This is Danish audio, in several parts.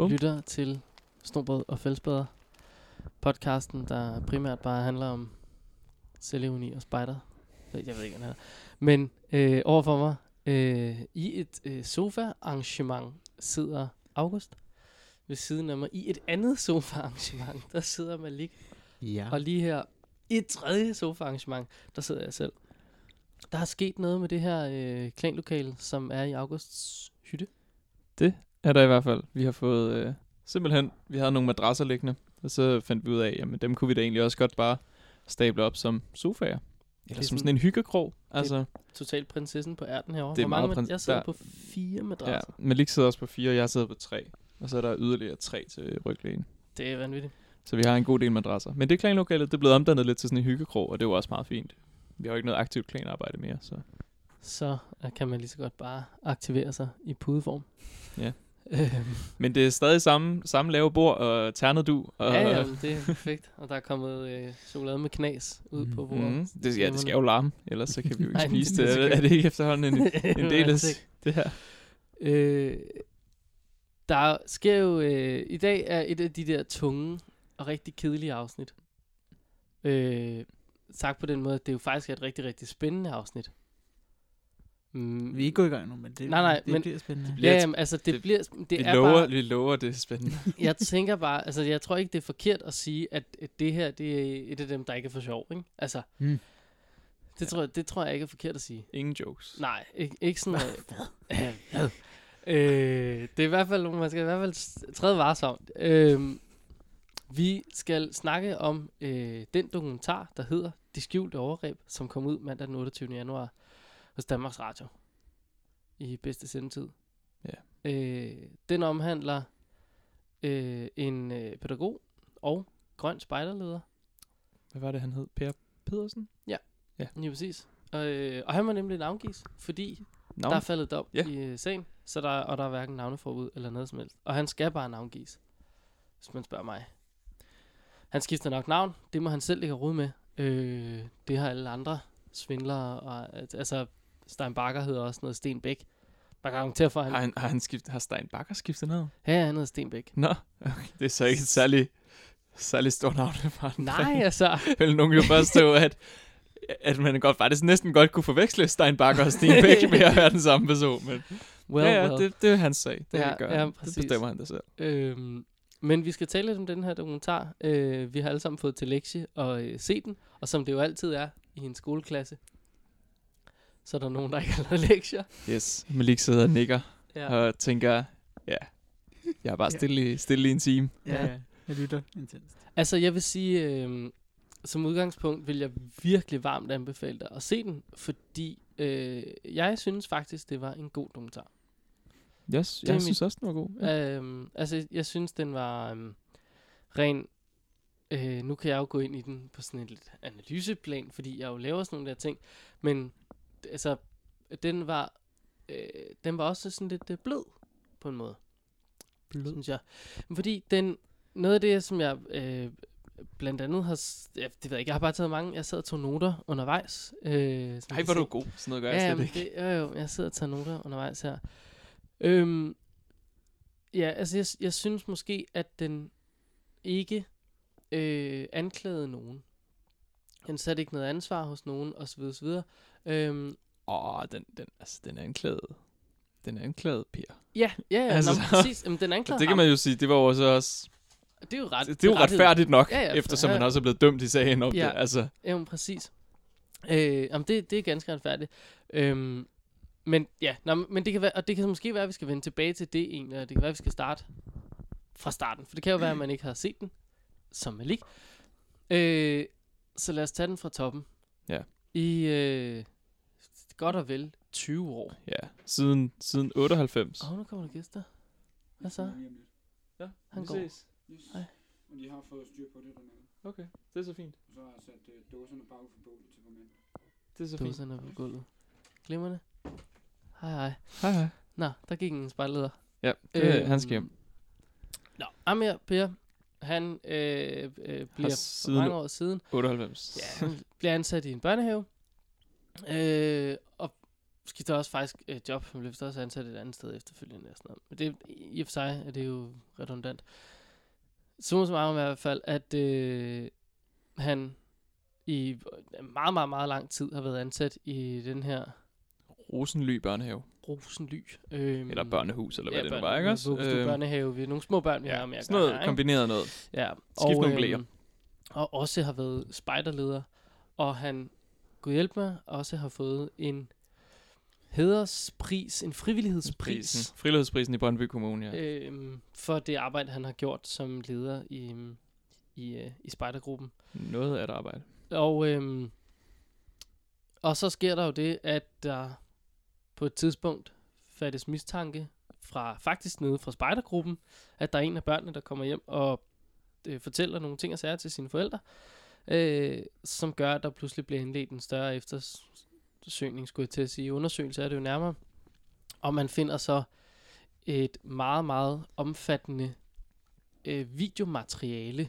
Bum. lytter til Snobrød og Fællesbader. Podcasten, der primært bare handler om selvevni og spejder. Jeg ved ikke, hvad. Men øh, overfor mig, øh, i et øh, sofa-arrangement, sidder August. Ved siden af mig, i et andet sofa-arrangement, der sidder Malik. Ja. Og lige her, i et tredje sofa-arrangement, der sidder jeg selv. Der er sket noget med det her øh, klanlokale, som er i Augusts hytte. Er der i hvert fald. Vi har fået øh, simpelthen, vi havde nogle madrasser liggende, og så fandt vi ud af, jamen dem kunne vi da egentlig også godt bare stable op som sofaer. Eller er som sådan- en hyggekrog. Altså, Totalt prinsessen på ærten herovre. Det er Hvor mange prins- Jeg sidder der- på fire ja, madrasser. Malik sidder også på fire, og jeg sidder på tre. Og så er der yderligere tre til ryglægen. Det er vanvittigt. Så vi har en god del madrasser. Men det klanlokalet, det er blevet omdannet lidt til sådan en hyggekrog, og det er jo også meget fint. Vi har jo ikke noget aktivt klanarbejde mere, så Så øh, kan man lige så godt bare aktivere sig i pudeform. Ja. Øhm, Men det er stadig samme, samme lave bord og ternet du. Og, ja, ja, det er perfekt. Og der er kommet øh, chokolade med knas ud på bordet. Mm, det, ja, det skal jo larme, ellers så kan vi jo ikke Nej, spise det det. Er det ikke efterhånden en, en del af det her? Øh, der sker jo... Øh, I dag er et af de der tunge og rigtig kedelige afsnit. Øh, sagt på den måde, at det jo faktisk er et rigtig, rigtig spændende afsnit. Mm, Vi er ikke gået i gang nu, men det, Nej, nej, det men- bliver spændende. bliver Ja, jamen, altså det, det- bliver... Det vi, er lover, bare, vi lover, det er spændende. jeg tænker bare, altså jeg tror ikke, det er forkert at sige, at at det her, det er et af dem, der ikke er for sjov, ikke? Altså, Mm. det, tror, jeg, det tror jeg ikke er forkert at sige. Ingen jokes. Nej, ikke, ikke sådan noget. øh, det er i hvert fald, man skal i hvert fald træde varsomt. Øh, vi skal snakke om øh, den dokumentar, der hedder De skjulte overgreb, som kom ud mandag den 28. januar hos Danmarks Radio i bedste sendetid. Ja. Øh, den omhandler øh, en øh, pædagog og grøn spejderleder. Hvad var det, han hed? Per Pedersen? Lige præcis. Og, øh, og han var nemlig navngives, fordi Nå, Der er faldet dom Ja. i øh, sagen, så der, og der er hverken navneforbud eller noget som helst. Og han skal bare navngives, hvis man spørger mig. Han skifter nok navn, det må han selv have råd med. Øh, det har alle andre svindlere, og, al- altså Stein Bakker hedder også noget Sten Bæk. Man kan argumentere for, han... har, han, har, han skift, har Stein Bakker skiftet navn? Ja, han hedder Sten Bæk. Nå, okay. det er så ikke et særlig, særlig stort navn for en Nej, altså. Vil nogen jo forstå, at, at man godt, faktisk næsten godt kunne forveksle Stein Bakker og Stine Bæk med at være den samme person. Men Well, ja, ja, well. det, det er hans sag. Det, Ja, gør ja, det bestemmer han det selv. Øhm, men vi skal tale lidt om den her dokumentar. Øh, vi har alle sammen fået til lektie og øh, se den. Og som det jo altid er i en skoleklasse, så er der nogen, der ikke har lavet lektier. Yes. Malik sidder og nikker Ja. og tænker, ja, jeg er bare stille, i, stille i en time. Ja. Jeg lytter intenst. Altså, jeg vil sige, øh, som udgangspunkt vil jeg virkelig varmt anbefale dig at se den, fordi øh, jeg synes faktisk, det var en god dokumentar. Yes, jeg mit- synes også, den var god. Ja. Øhm, altså, jeg synes, den var øhm, ren... Øh, nu kan jeg jo gå ind i den på sådan et lidt analyseplan, fordi jeg jo laver sådan nogle der ting. Men altså, den var, øh, den var også sådan lidt øh, blød på en måde, Blød. synes jeg. Fordi den, noget af det, som jeg øh, blandt andet har... Ja, det ved jeg ikke, jeg har bare taget mange... Jeg sad og tog noter undervejs. Øh, som Ej, I kan hvor du god. Sådan noget gør jeg Ja, slet jamen, ikke. det, jo, jo, jeg sidder og tager noter undervejs her. Øhm, ja, altså jeg, jeg synes måske, at den ikke øh, anklagede nogen. Den satte ikke noget ansvar hos nogen, osv. osv. Øhm, Åh, den, den, altså, den er anklaget. Den er anklaget, Per. ja, ja, ja, Altså, nå, præcis. Jamen, den anklagede Det kan man jo sige, det var jo også, også Det er jo ret. det, det er jo retfærdigt nok, ja, ja, eftersom ja. man også er blevet dømt i sagen om Ja. det. Altså, Jamen, præcis. Øh, jamen, det, det er ganske retfærdigt. Øhm, men ja, nå, men det kan være, og det kan måske være, at vi skal vende tilbage til det egentlig, og det kan være, at vi skal starte fra starten. For det kan jo være, at man ikke har set den, som Malik. Øh, så lad os tage den fra toppen. Ja. I øh, godt og vel 20 år. ja, siden, siden 98. Åh, oh, nu kommer der gæster. Hvad så? Ja, Han vi går. ses. Hej. Og de har fået styr på det dernede. Okay, det er så fint. Og så har jeg sat øh, dåserne ud for bålet til på mænd. Det er så fint. Dåserne på gulvet. Glimrende. Hej hej. Hej, hej. Nå, der gik en spejlleder. Ja, det, øh, han skal hjem. Nå, Amir Per, han øh, øh, bliver for siden- mange år siden, 98. ja, han bliver ansat i en børnehave, øh, og skifter også faktisk øh, job. Han vist også ansat et andet sted efterfølgende. Og sådan noget. Men det, i og for sig er det jo redundant. Summa summarum i hvert fald, at øh, han i meget, meget, meget lang tid har været ansat i den her Rosenly børnehave. Rosenly. Øhm, Eller børnehus, eller hvad ja, det nu var, ikke også? Vuggestue, Øhm, børnehave. Vi er nogle små børn, vi har med at sådan noget her, kombineret noget. Ja, Skift nogle bleer. øhm, og også har været spejderleder. Og han, gud hjælp mig, også har fået en hæderspris, en frivillighedspris, Prisen. Frivillighedsprisen i Brøndby Kommune, ja. øhm, for det arbejde, han har gjort som leder i, i, øh, i spejdergruppen. Noget af et arbejde. Og, øhm, og så sker der jo det, at der på et tidspunkt fattes mistanke fra faktisk nede fra spejdergruppen, at der er en af børnene, der kommer hjem og øh, fortæller nogle ting og sager til sine forældre, øh, som gør, at der pludselig bliver indledt en større eftersøgning, skulle jeg til at sige. Undersøgelse er det jo nærmere. Og man finder så et meget, meget omfattende øh, videomateriale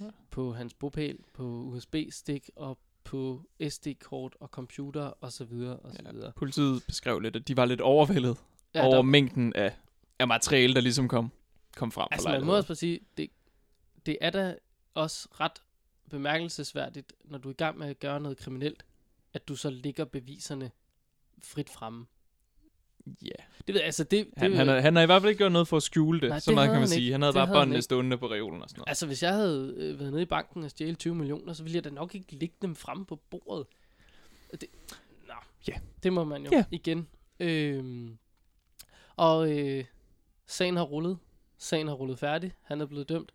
Ja. på hans bopæl, på USB-stik og på SD-kort og computer og så videre og så Ja. videre. Politiet beskrev lidt, at de var lidt overvældet Ja, over der- mængden af, af materiale, der ligesom kom, kom frem Altså man må også sige, det, det er da også ret bemærkelsesværdigt, når du er i gang med at gøre noget kriminelt, at du så ligger beviserne frit fremme. Ja, Det ved jeg, altså det, det han, han, har, han har i hvert fald ikke gjort noget for at skjule det, Nej, så det meget kan man han sige. ikke. Han havde Det bare havde han båndene stående på reolen og sådan noget. Altså hvis jeg havde øh, været nede i banken og stjæle 20 millioner, så ville jeg da nok ikke lægge dem fremme på bordet. Det, nå, Ja. det må man jo Ja. igen. Øhm, og øh, sagen har rullet. Sagen har rullet færdig. Han er blevet dømt.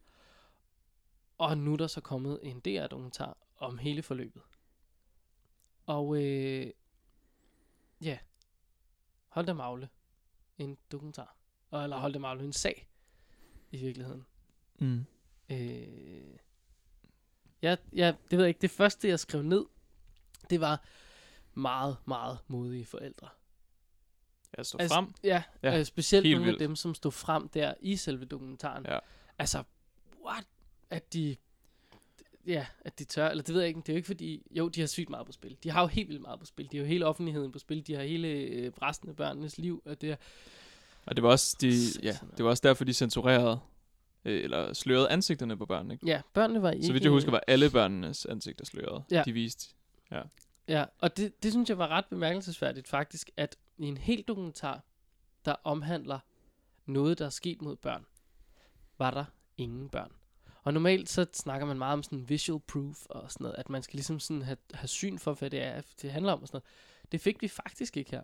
Og nu er der så kommet en DR-dokumentar om hele forløbet. Og øh, ja, da magle. En dokumentar. Og, eller hold da magle, en sag i virkeligheden. Mm. Øh, ja, ja, det ved jeg ikke. Det første, jeg skrev ned, det var meget, meget modige forældre. Jeg står Altså, frem. Ja, Ja, øh, specielt nogle vildt. af dem, som stod frem der i selve dokumentaren. Ja. Altså, what? At de, ja, at de tør, eller det ved jeg ikke, det er jo ikke fordi, jo, de har sygt meget på spil. De har jo helt vildt meget på spil. De har jo hele offentligheden på spil. De har hele øh, resten af børnenes liv, og det er, Og det var også, de, ja, det var også derfor, de censurerede, øh, eller slørede ansigterne på børnene. Ikke? ja, børnene var ikke... Så vidt jeg husker, var alle børnenes ansigter sløret. Ja. De viste. Ja, og det, det synes jeg var ret bemærkelsesværdigt faktisk, at i en hel dokumentar, der omhandler noget, der er sket mod børn, var der ingen børn. Og normalt så snakker man meget om sådan visual proof og sådan noget, at man skal ligesom sådan have, have syn for, hvad det er, det handler om og sådan noget. Det fik vi faktisk ikke her.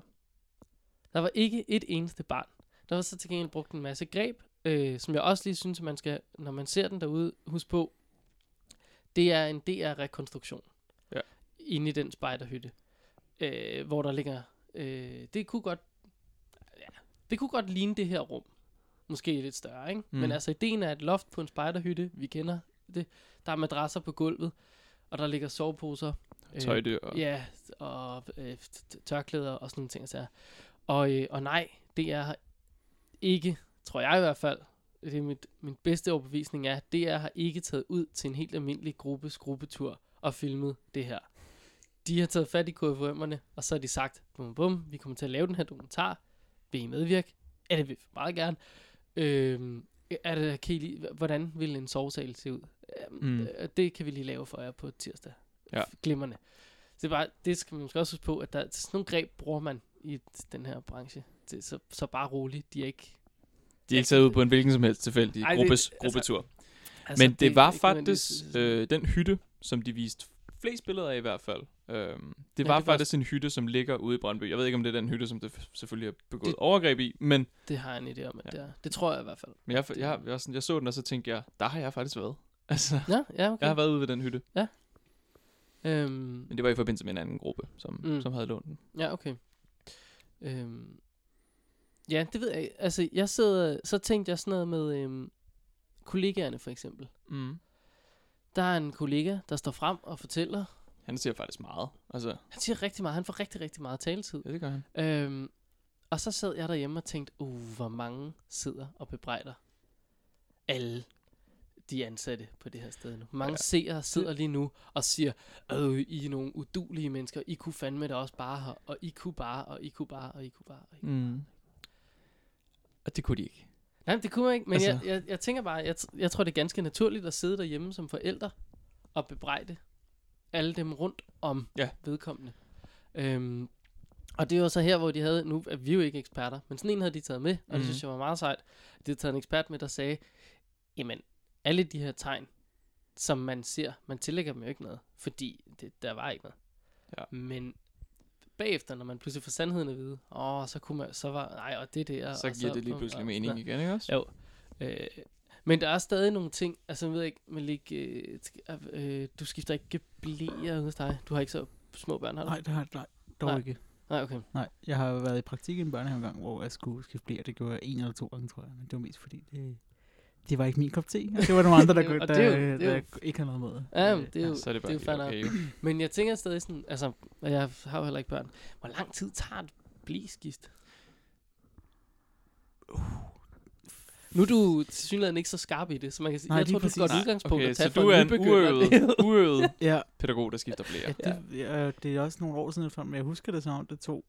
Der var ikke et eneste barn. Der var så til gengæld brugt en masse greb, øh, som jeg også lige synes, at man skal, når man ser den derude, huske på, det er en DR-rekonstruktion. Ja. Inde i den spejderhytte. Øh, hvor der ligger, øh, det kunne godt, ja, det kunne godt ligne det her rum. Måske lidt større, ikke? Mm. Men altså ideen er et loft på en spejderhytte, vi kender det. Der er madrasser på gulvet, og der ligger soveposer. Tøjdyr. Og, Øh, ja, og øh, tørklæder og sådan nogle ting. Så. Og, øh, og nej, det er ikke, tror jeg i hvert fald, det er mit, min bedste overbevisning er, det er har ikke taget ud til en helt almindelig gruppes gruppetur og filmet det her. De har taget fat i KFUM'erne, og så har de sagt, bum bum, vi kommer til at lave den her dokumentar. Vil I medvirke? Ja, det vil vi meget gerne. Øhm, er det, kan I lige, hvordan vil en sovesal se ud? Øhm, Mm. øh, Det kan vi lige lave for jer på tirsdag. Ja. Glimrende. Så det, er bare, det skal man måske også huske på, at der, sådan nogle greb bruger man i den her branche. Det, så, så bare roligt, de er ikke... De er ikke taget ud på en hvilken som helst tilfældig Ej, det- gruppes, altså, gruppetur. Altså, Men det, var ikke nødvendigvis- faktisk øh, den hytte, som de viste flest billeder af i hvert fald. Øhm, det Ja, var det var faktisk en hytte, som ligger ude i Brøndby. Jeg ved ikke, om det er den hytte, som det selvfølgelig er begået det, overgreb i, men, Det har jeg en idé om, at Ja. ja. det er. Det tror jeg i hvert fald. men jeg, jeg, jeg, jeg, sådan, jeg så den, og så tænkte jeg, der har jeg faktisk været. Altså, Ja, ja, okay. jeg har været ude ved den hytte. Øhm, Men det var i forbindelse med en anden gruppe, som, Mm. mm. som havde lånt den. ja, okay. Øhm, ja, det ved jeg ikke. Altså, jeg sidder, så tænkte jeg sådan noget med øhm, kollegaerne for eksempel. Mm. Der er en kollega, der står frem og fortæller. Han siger faktisk meget. Altså, Han siger rigtig meget. Han får rigtig, rigtig meget taletid. ja, det gør han. Øhm, og så sad jeg derhjemme og tænkte, uh, hvor mange sidder og bebrejder alle de ansatte på det her sted nu. Mange Ja. seere sidder lige nu og siger, øh, I er nogle udulige mennesker, I kunne fandme da også bare her, og I kunne bare, og I kunne bare, og I kunne bare. Og I. Mm. Og det kunne de ikke. Nej, det kunne man ikke, men Altså- jeg, jeg, jeg tænker bare, jeg, jeg tror, det er ganske naturligt at sidde derhjemme som forældre og bebrejde alle dem rundt om Ja. vedkommende. Øhm, og det var så her, hvor de havde, nu er vi jo ikke eksperter, men sådan en havde de taget med, og mm. det Mhm. synes jeg var meget sejt. De havde taget en ekspert med, der sagde, jamen, alle de her tegn, som man ser, man tillægger dem jo ikke noget, fordi det, der var ikke noget. Ja. Men bagefter, når man pludselig får sandheden at vide, åh, så kunne man, så var, nej, og det der. Så og giver det lige pludselig og- mening igen, ikke også? Jo. Øh, men der er stadig nogle ting, altså jeg ved ikke, Malik, øh, sk- øh, du skifter ikke blæer hos dig. Du har ikke så små børn, har du? Nej, det har jeg nej, dog Nej. ikke. Nej, okay. Nej, jeg har været i praktik i en børnehave engang, hvor jeg skulle skifte blære. Det gjorde jeg en eller to gange, tror jeg. Men det var mest fordi, det, det var ikke min kop te. Og det var nogle andre, der, er der, det er jo- der, det er der ikke havde noget med. Ja, Øh, men det er jo, Så er det bare det er jo okay, jo. Men jeg tænker stadig sådan, altså, og jeg har jo heller ikke børn. Hvor lang tid tager et blæskift? Nu er du til synligheden ikke så skarp i det, så man kan sige, Nej, jeg tror, du præcis. er et godt Nej, udgangspunkt Okay, at så tage for du er en uøvet, uøvet Ja, pædagog, der skifter blære. ja, det, ja. det er også nogle år siden men jeg husker det som om, det tog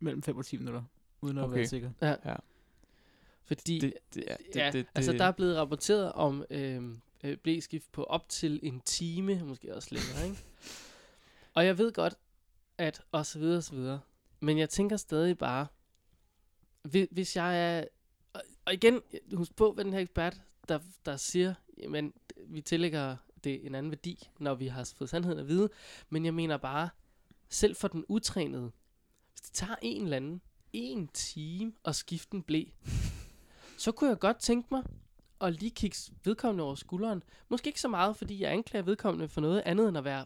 mellem 5 og 10 minutter, uden at Okay. være sikker. Fordi, Det, det, ja, det, ja, det, det, altså der er blevet rapporteret om øh, øh, blæskift på op til en time, måske også længere, ikke? Og jeg ved godt, at og så videre, og så videre. Men jeg tænker stadig bare, hvis, hvis jeg er... Og, igen, husk på, hvad den her ekspert, der, der siger, jamen, vi tillægger det en anden værdi, når vi har fået sandheden at vide. Men jeg mener bare, selv for den utrænede, hvis det tager en eller anden en time at skifte en blæ, så kunne jeg godt tænke mig at lige kigge vedkommende over skulderen. Måske ikke så meget, fordi jeg anklager vedkommende for noget andet end at være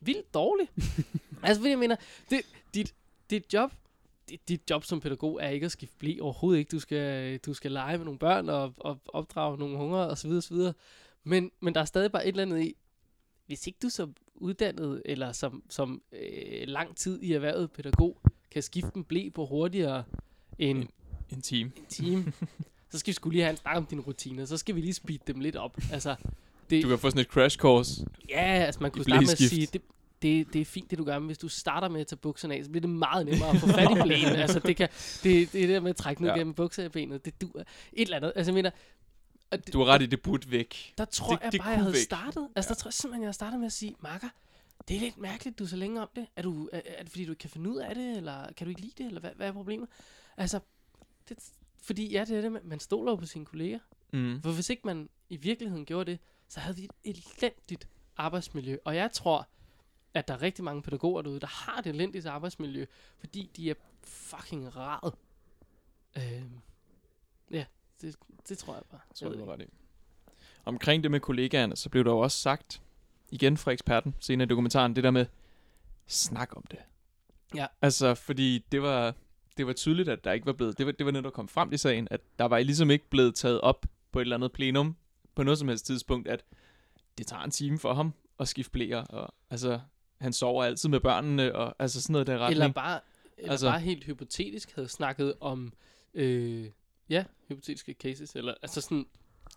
vildt dårlig. altså, fordi jeg mener, det, dit, dit job, dit, dit job som pædagog er ikke at skifte blæ overhovedet ikke. Du skal, du skal lege med nogle børn og, og opdrage nogle hunger og så videre, så videre. Men, men der er stadig bare et eller andet i, hvis ikke du som uddannet eller som, som øh, lang tid i erhvervet pædagog kan skifte en blæ på hurtigere end En- en time. en time, så skal vi skulle lige have en snak om dine rutiner. Så skal vi lige speede dem lidt op. Altså, det, Du kan få sådan et crash course. ja, altså man kunne starte med at sige, det, det, det er fint, det du gør, men hvis du starter med at tage bukserne af, så bliver det meget nemmere at få fat i blæen. altså, det, kan, det, det er det der med at trække ned Ja. ja. gennem buksebenet. Det duer. Et eller andet. Altså, jeg mener, og det, Du har ret i, det burde væk. der tror det- jeg det bare, jeg havde væk. startet. Altså, der tror jeg simpelthen, jeg havde startet med at sige, Marker, det er lidt mærkeligt, du er så længe om det. Er, du, er, er det fordi, du ikke kan finde ud af det, eller kan du ikke lide det, eller hvad, hvad er problemet? Altså, det, fordi ja, det er det, man- man stoler jo på sine kolleger. Mm. For hvis ikke man i virkeligheden gjorde det, så havde vi et elendigt arbejdsmiljø. Og jeg tror, at der er rigtig mange pædagoger derude, der har et elendigt arbejdsmiljø, fordi de er fucking raret. Øhm, ja, det, det tror jeg bare. Jeg tror, har ret i. Omkring det med kollegaerne, så blev der jo også sagt, igen fra eksperten, senere i dokumentaren, det der med, snak om det. Ja. Altså, fordi det var, det var tydeligt, at der ikke var blevet, det var, det var noget, der kom frem i sagen, at der var ligesom ikke blevet taget op på et eller andet plenum, på noget som helst tidspunkt, at det tager en time for ham at skifte blæer, og altså, han sover altid med børnene, og altså sådan noget der retning. Eller bare, eller Altså- bare helt hypotetisk havde snakket om, øh, ja, hypotetiske cases, eller altså sådan,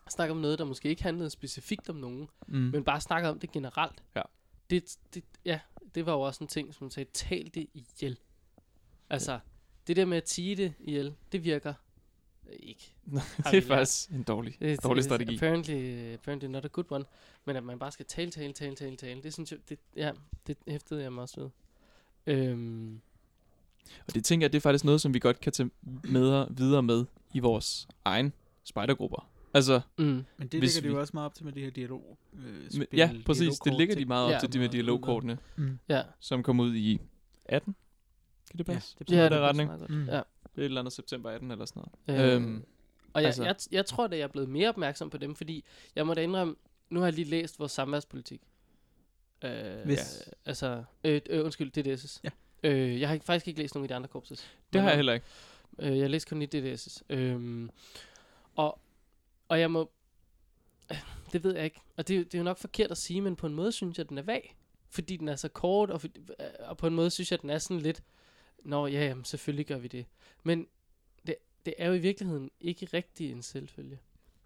snakke om noget, der måske ikke handlede specifikt om nogen, mm. men bare snakke om det generelt. Ja. Det, det, ja, det var jo også en ting, som man sagde, tal det ihjel. Altså, det der med at tige det ihjel, det virker ikke. har det er faktisk en dårlig, Det, dårlig det- strategi. Apparently, apparently not a good one. Men at man bare skal tale, tale, tale, tale, tale, det synes jeg, det, ja, det hæftede jeg mig også ved. Øhm, Og det tænker jeg, det er faktisk noget, som vi godt kan tage med videre med i vores egen spejdergrupper. Altså, mm, Men det ligger det vi- jo også meget op til med de her dialog. Øh, spil, ja, præcis, det ligger de meget op Ja. til, de med dialogkortene, Mm. ja, som kom ud i 18. Kan det Ja, passe? det ja, er det der passer retning. Mm. Ja. Det er et eller andet september 18 eller sådan noget. Øh, Øhm, og jeg, altså- jeg, jeg tror, at jeg er blevet mere opmærksom på dem, fordi jeg må da indrømme, nu har jeg lige læst vores samværspolitik. Øh, Hvis- ja, altså, øh, øh, undskyld, DDS's. Ja. Øh, jeg har faktisk ikke læst nogen af de andre korpses. det har jeg heller ikke. Øh, jeg læste kun i DDS's. Øhm, og, og jeg må... Det ved jeg ikke. Og det, er jo- det er jo nok forkert at sige, men på en måde synes jeg, at den er vag. Fordi den er så kort, og, for, og på en måde synes jeg, at den er sådan lidt... Nå, ja, jamen, selvfølgelig gør vi det. Men det, det er jo i virkeligheden ikke rigtig en selvfølge.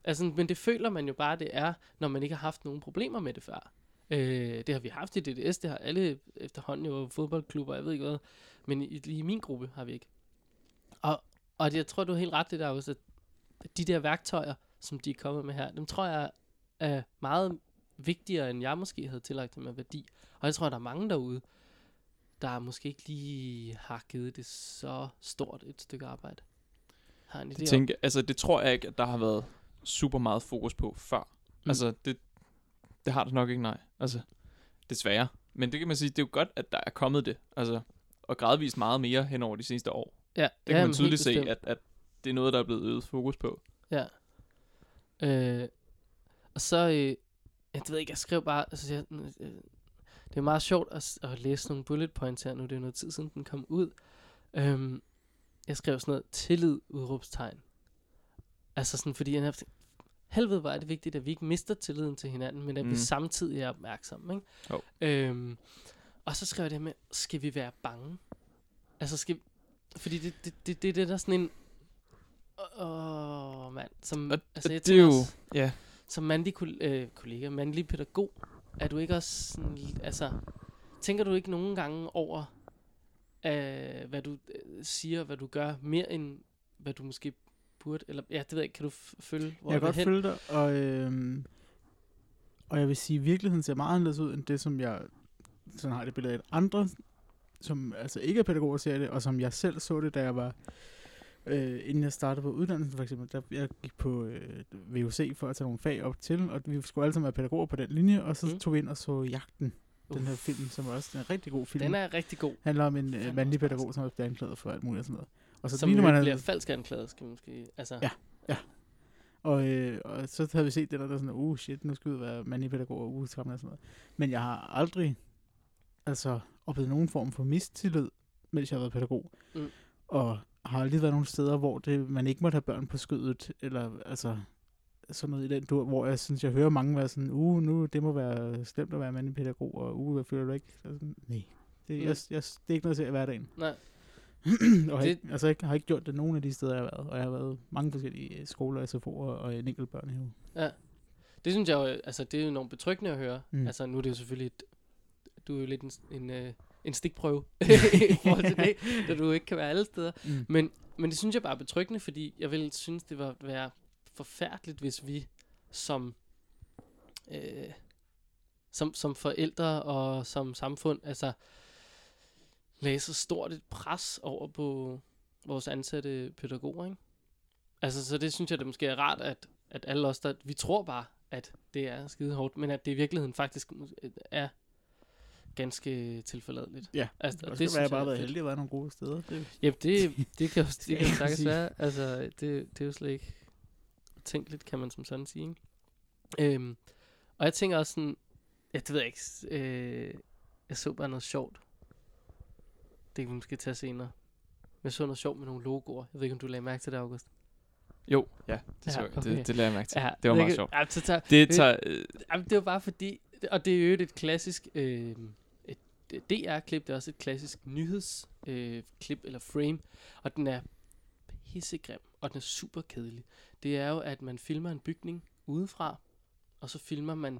Altså, men det føler man jo bare, det er, når man ikke har haft nogen problemer med det før. Øh, det har vi haft i DDS, det har alle efterhånden jo fodboldklubber, jeg ved ikke hvad. Men i, lige i min gruppe har vi ikke. Og, og det, jeg tror, du har helt ret det der også, at de der værktøjer, som de er kommet med her, dem tror jeg er meget vigtigere, end jeg måske havde tillagt dem af værdi. Og jeg tror, der er mange derude, der måske ikke lige har givet det så stort et stykke arbejde. Har en idé Det, tænker, altså, det tror jeg ikke, at der har været super meget fokus på før. Mm. Altså, det, det har det nok ikke, nej. Altså, desværre. Men det kan man sige, det er jo godt, at der er kommet det. Altså, og gradvist meget mere hen over de seneste år. Ja, Det kan jamen, man tydeligt se, at, at det er noget, der er blevet øget fokus på. Ja. Øh, og så, øh, jeg ved ikke, jeg skrev bare, altså, jeg, øh, det er meget sjovt at, at læse nogle bullet points her nu, det er noget tid siden, den kom ud. Øhm, jeg skrev sådan noget, tillid, udråbstegn. Altså sådan, fordi jeg tænkt, helvede, er det vigtigt, at vi ikke mister tilliden til hinanden, men at mm. vi samtidig er opmærksomme, ikke? Jo. Øhm, og så skrev jeg det med, skal vi være bange? Altså, skal fordi det, det, det, det, det er der sådan en, åh, oh, mand, som, Og altså, jeg det er jo, ja, som mandlig kol- øh, kollega, mandlig pædagog, er du ikke også sådan, altså, tænker du ikke nogen gange over, øh, hvad du øh, siger, hvad du gør, mere end hvad du måske burde, eller ja, det ved jeg ikke, kan du følge, hvor jeg kan vil godt hen? følge dig, og, øhm, og jeg vil sige, at virkeligheden ser meget anderledes ud, end det, som jeg sådan har det billede af andre, som altså ikke er pædagoger, ser det, og som jeg selv så det, da jeg var, øh, inden jeg startede på uddannelsen for eksempel, der jeg gik på øh, VUC for at tage nogle fag op til, og vi skulle alle sammen være pædagoger på den linje, og så Mm. tog vi ind og så Jagten, den her Uff, film, som er også en rigtig god film. Den er rigtig god, handler om en øh, mandlig pædagog, som er blevet anklaget for alt muligt og sådan noget. Og så som lige man ikke havde- bliver falsk anklaget, skal man måske, altså, Ja. Og, øh, og så havde vi set det der, der sådan, uh shit, nu skal vi ud og være mandlige pædagoger, uh, og sådan noget. Men jeg har aldrig, altså, oplevet nogen form for mistillid, mens jeg har været pædagog. Mm. Og har aldrig været nogle steder, hvor det, man ikke måtte have børn på skødet, eller altså, sådan noget i den dur, hvor jeg synes, jeg hører mange være sådan, uh, nu, det må være slemt at være mandlig pædagog, og uh, hvad føler du ikke? Så sådan, nej, det, Mm. jeg, jeg, det er ikke noget, jeg ser i hverdagen. nej, og har Det- ikke, altså, jeg har ikke gjort det nogen af de steder, jeg har været. Og jeg har været mange forskellige øh, skoler, SFO'er og en enkelt børnehave. ja. Det synes jeg jo, altså, det er jo enormt betryggende at høre. Mm. Mm. Altså, nu er det jo selvfølgelig, et, du er jo lidt en, en, øh, en stikprøve i forhold til det, da du ikke kan være alle steder. Mm. Men, men det synes jeg bare er betryggende, fordi jeg vil synes, det var være forfærdeligt, hvis vi som, øh, som, som forældre og som samfund, altså lagde så stort et pres over på vores ansatte pædagoger, ikke? Altså, så det synes jeg, det måske er rart, at, at alle os, der, vi tror bare, at det er skide hårdt, men at det i virkeligheden faktisk er ganske tilforladeligt. Ja, altså, Og og det synes skal jeg bare været heldig at være nogle gode steder. Det, Jamen, det, det kan jo det kan sagtens være. Altså, det, det er jo slet ikke tænkeligt, kan man som sådan sige. Ikke? Øhm, og jeg tænker også sådan, ja, det ved jeg ikke, øh, jeg så bare noget sjovt. Det kan vi måske tage senere. Men jeg så noget sjovt med nogle logoer. Jeg ved ikke, om du lagde mærke til det, August. jo, ja, det, Ja, så, jeg. okay. det, det lader jeg mærke til. Ja, det var jeg meget kan- sjovt. Ja, så tager, Det det- tager, øh, Jamen, det var bare fordi, og det er jo et klassisk, øh, DR-klip, det er også et klassisk nyhedsklip øh, eller frame, og den er pissegrim, og den er super kedelig. Det er jo, at man filmer en bygning udefra, og så filmer man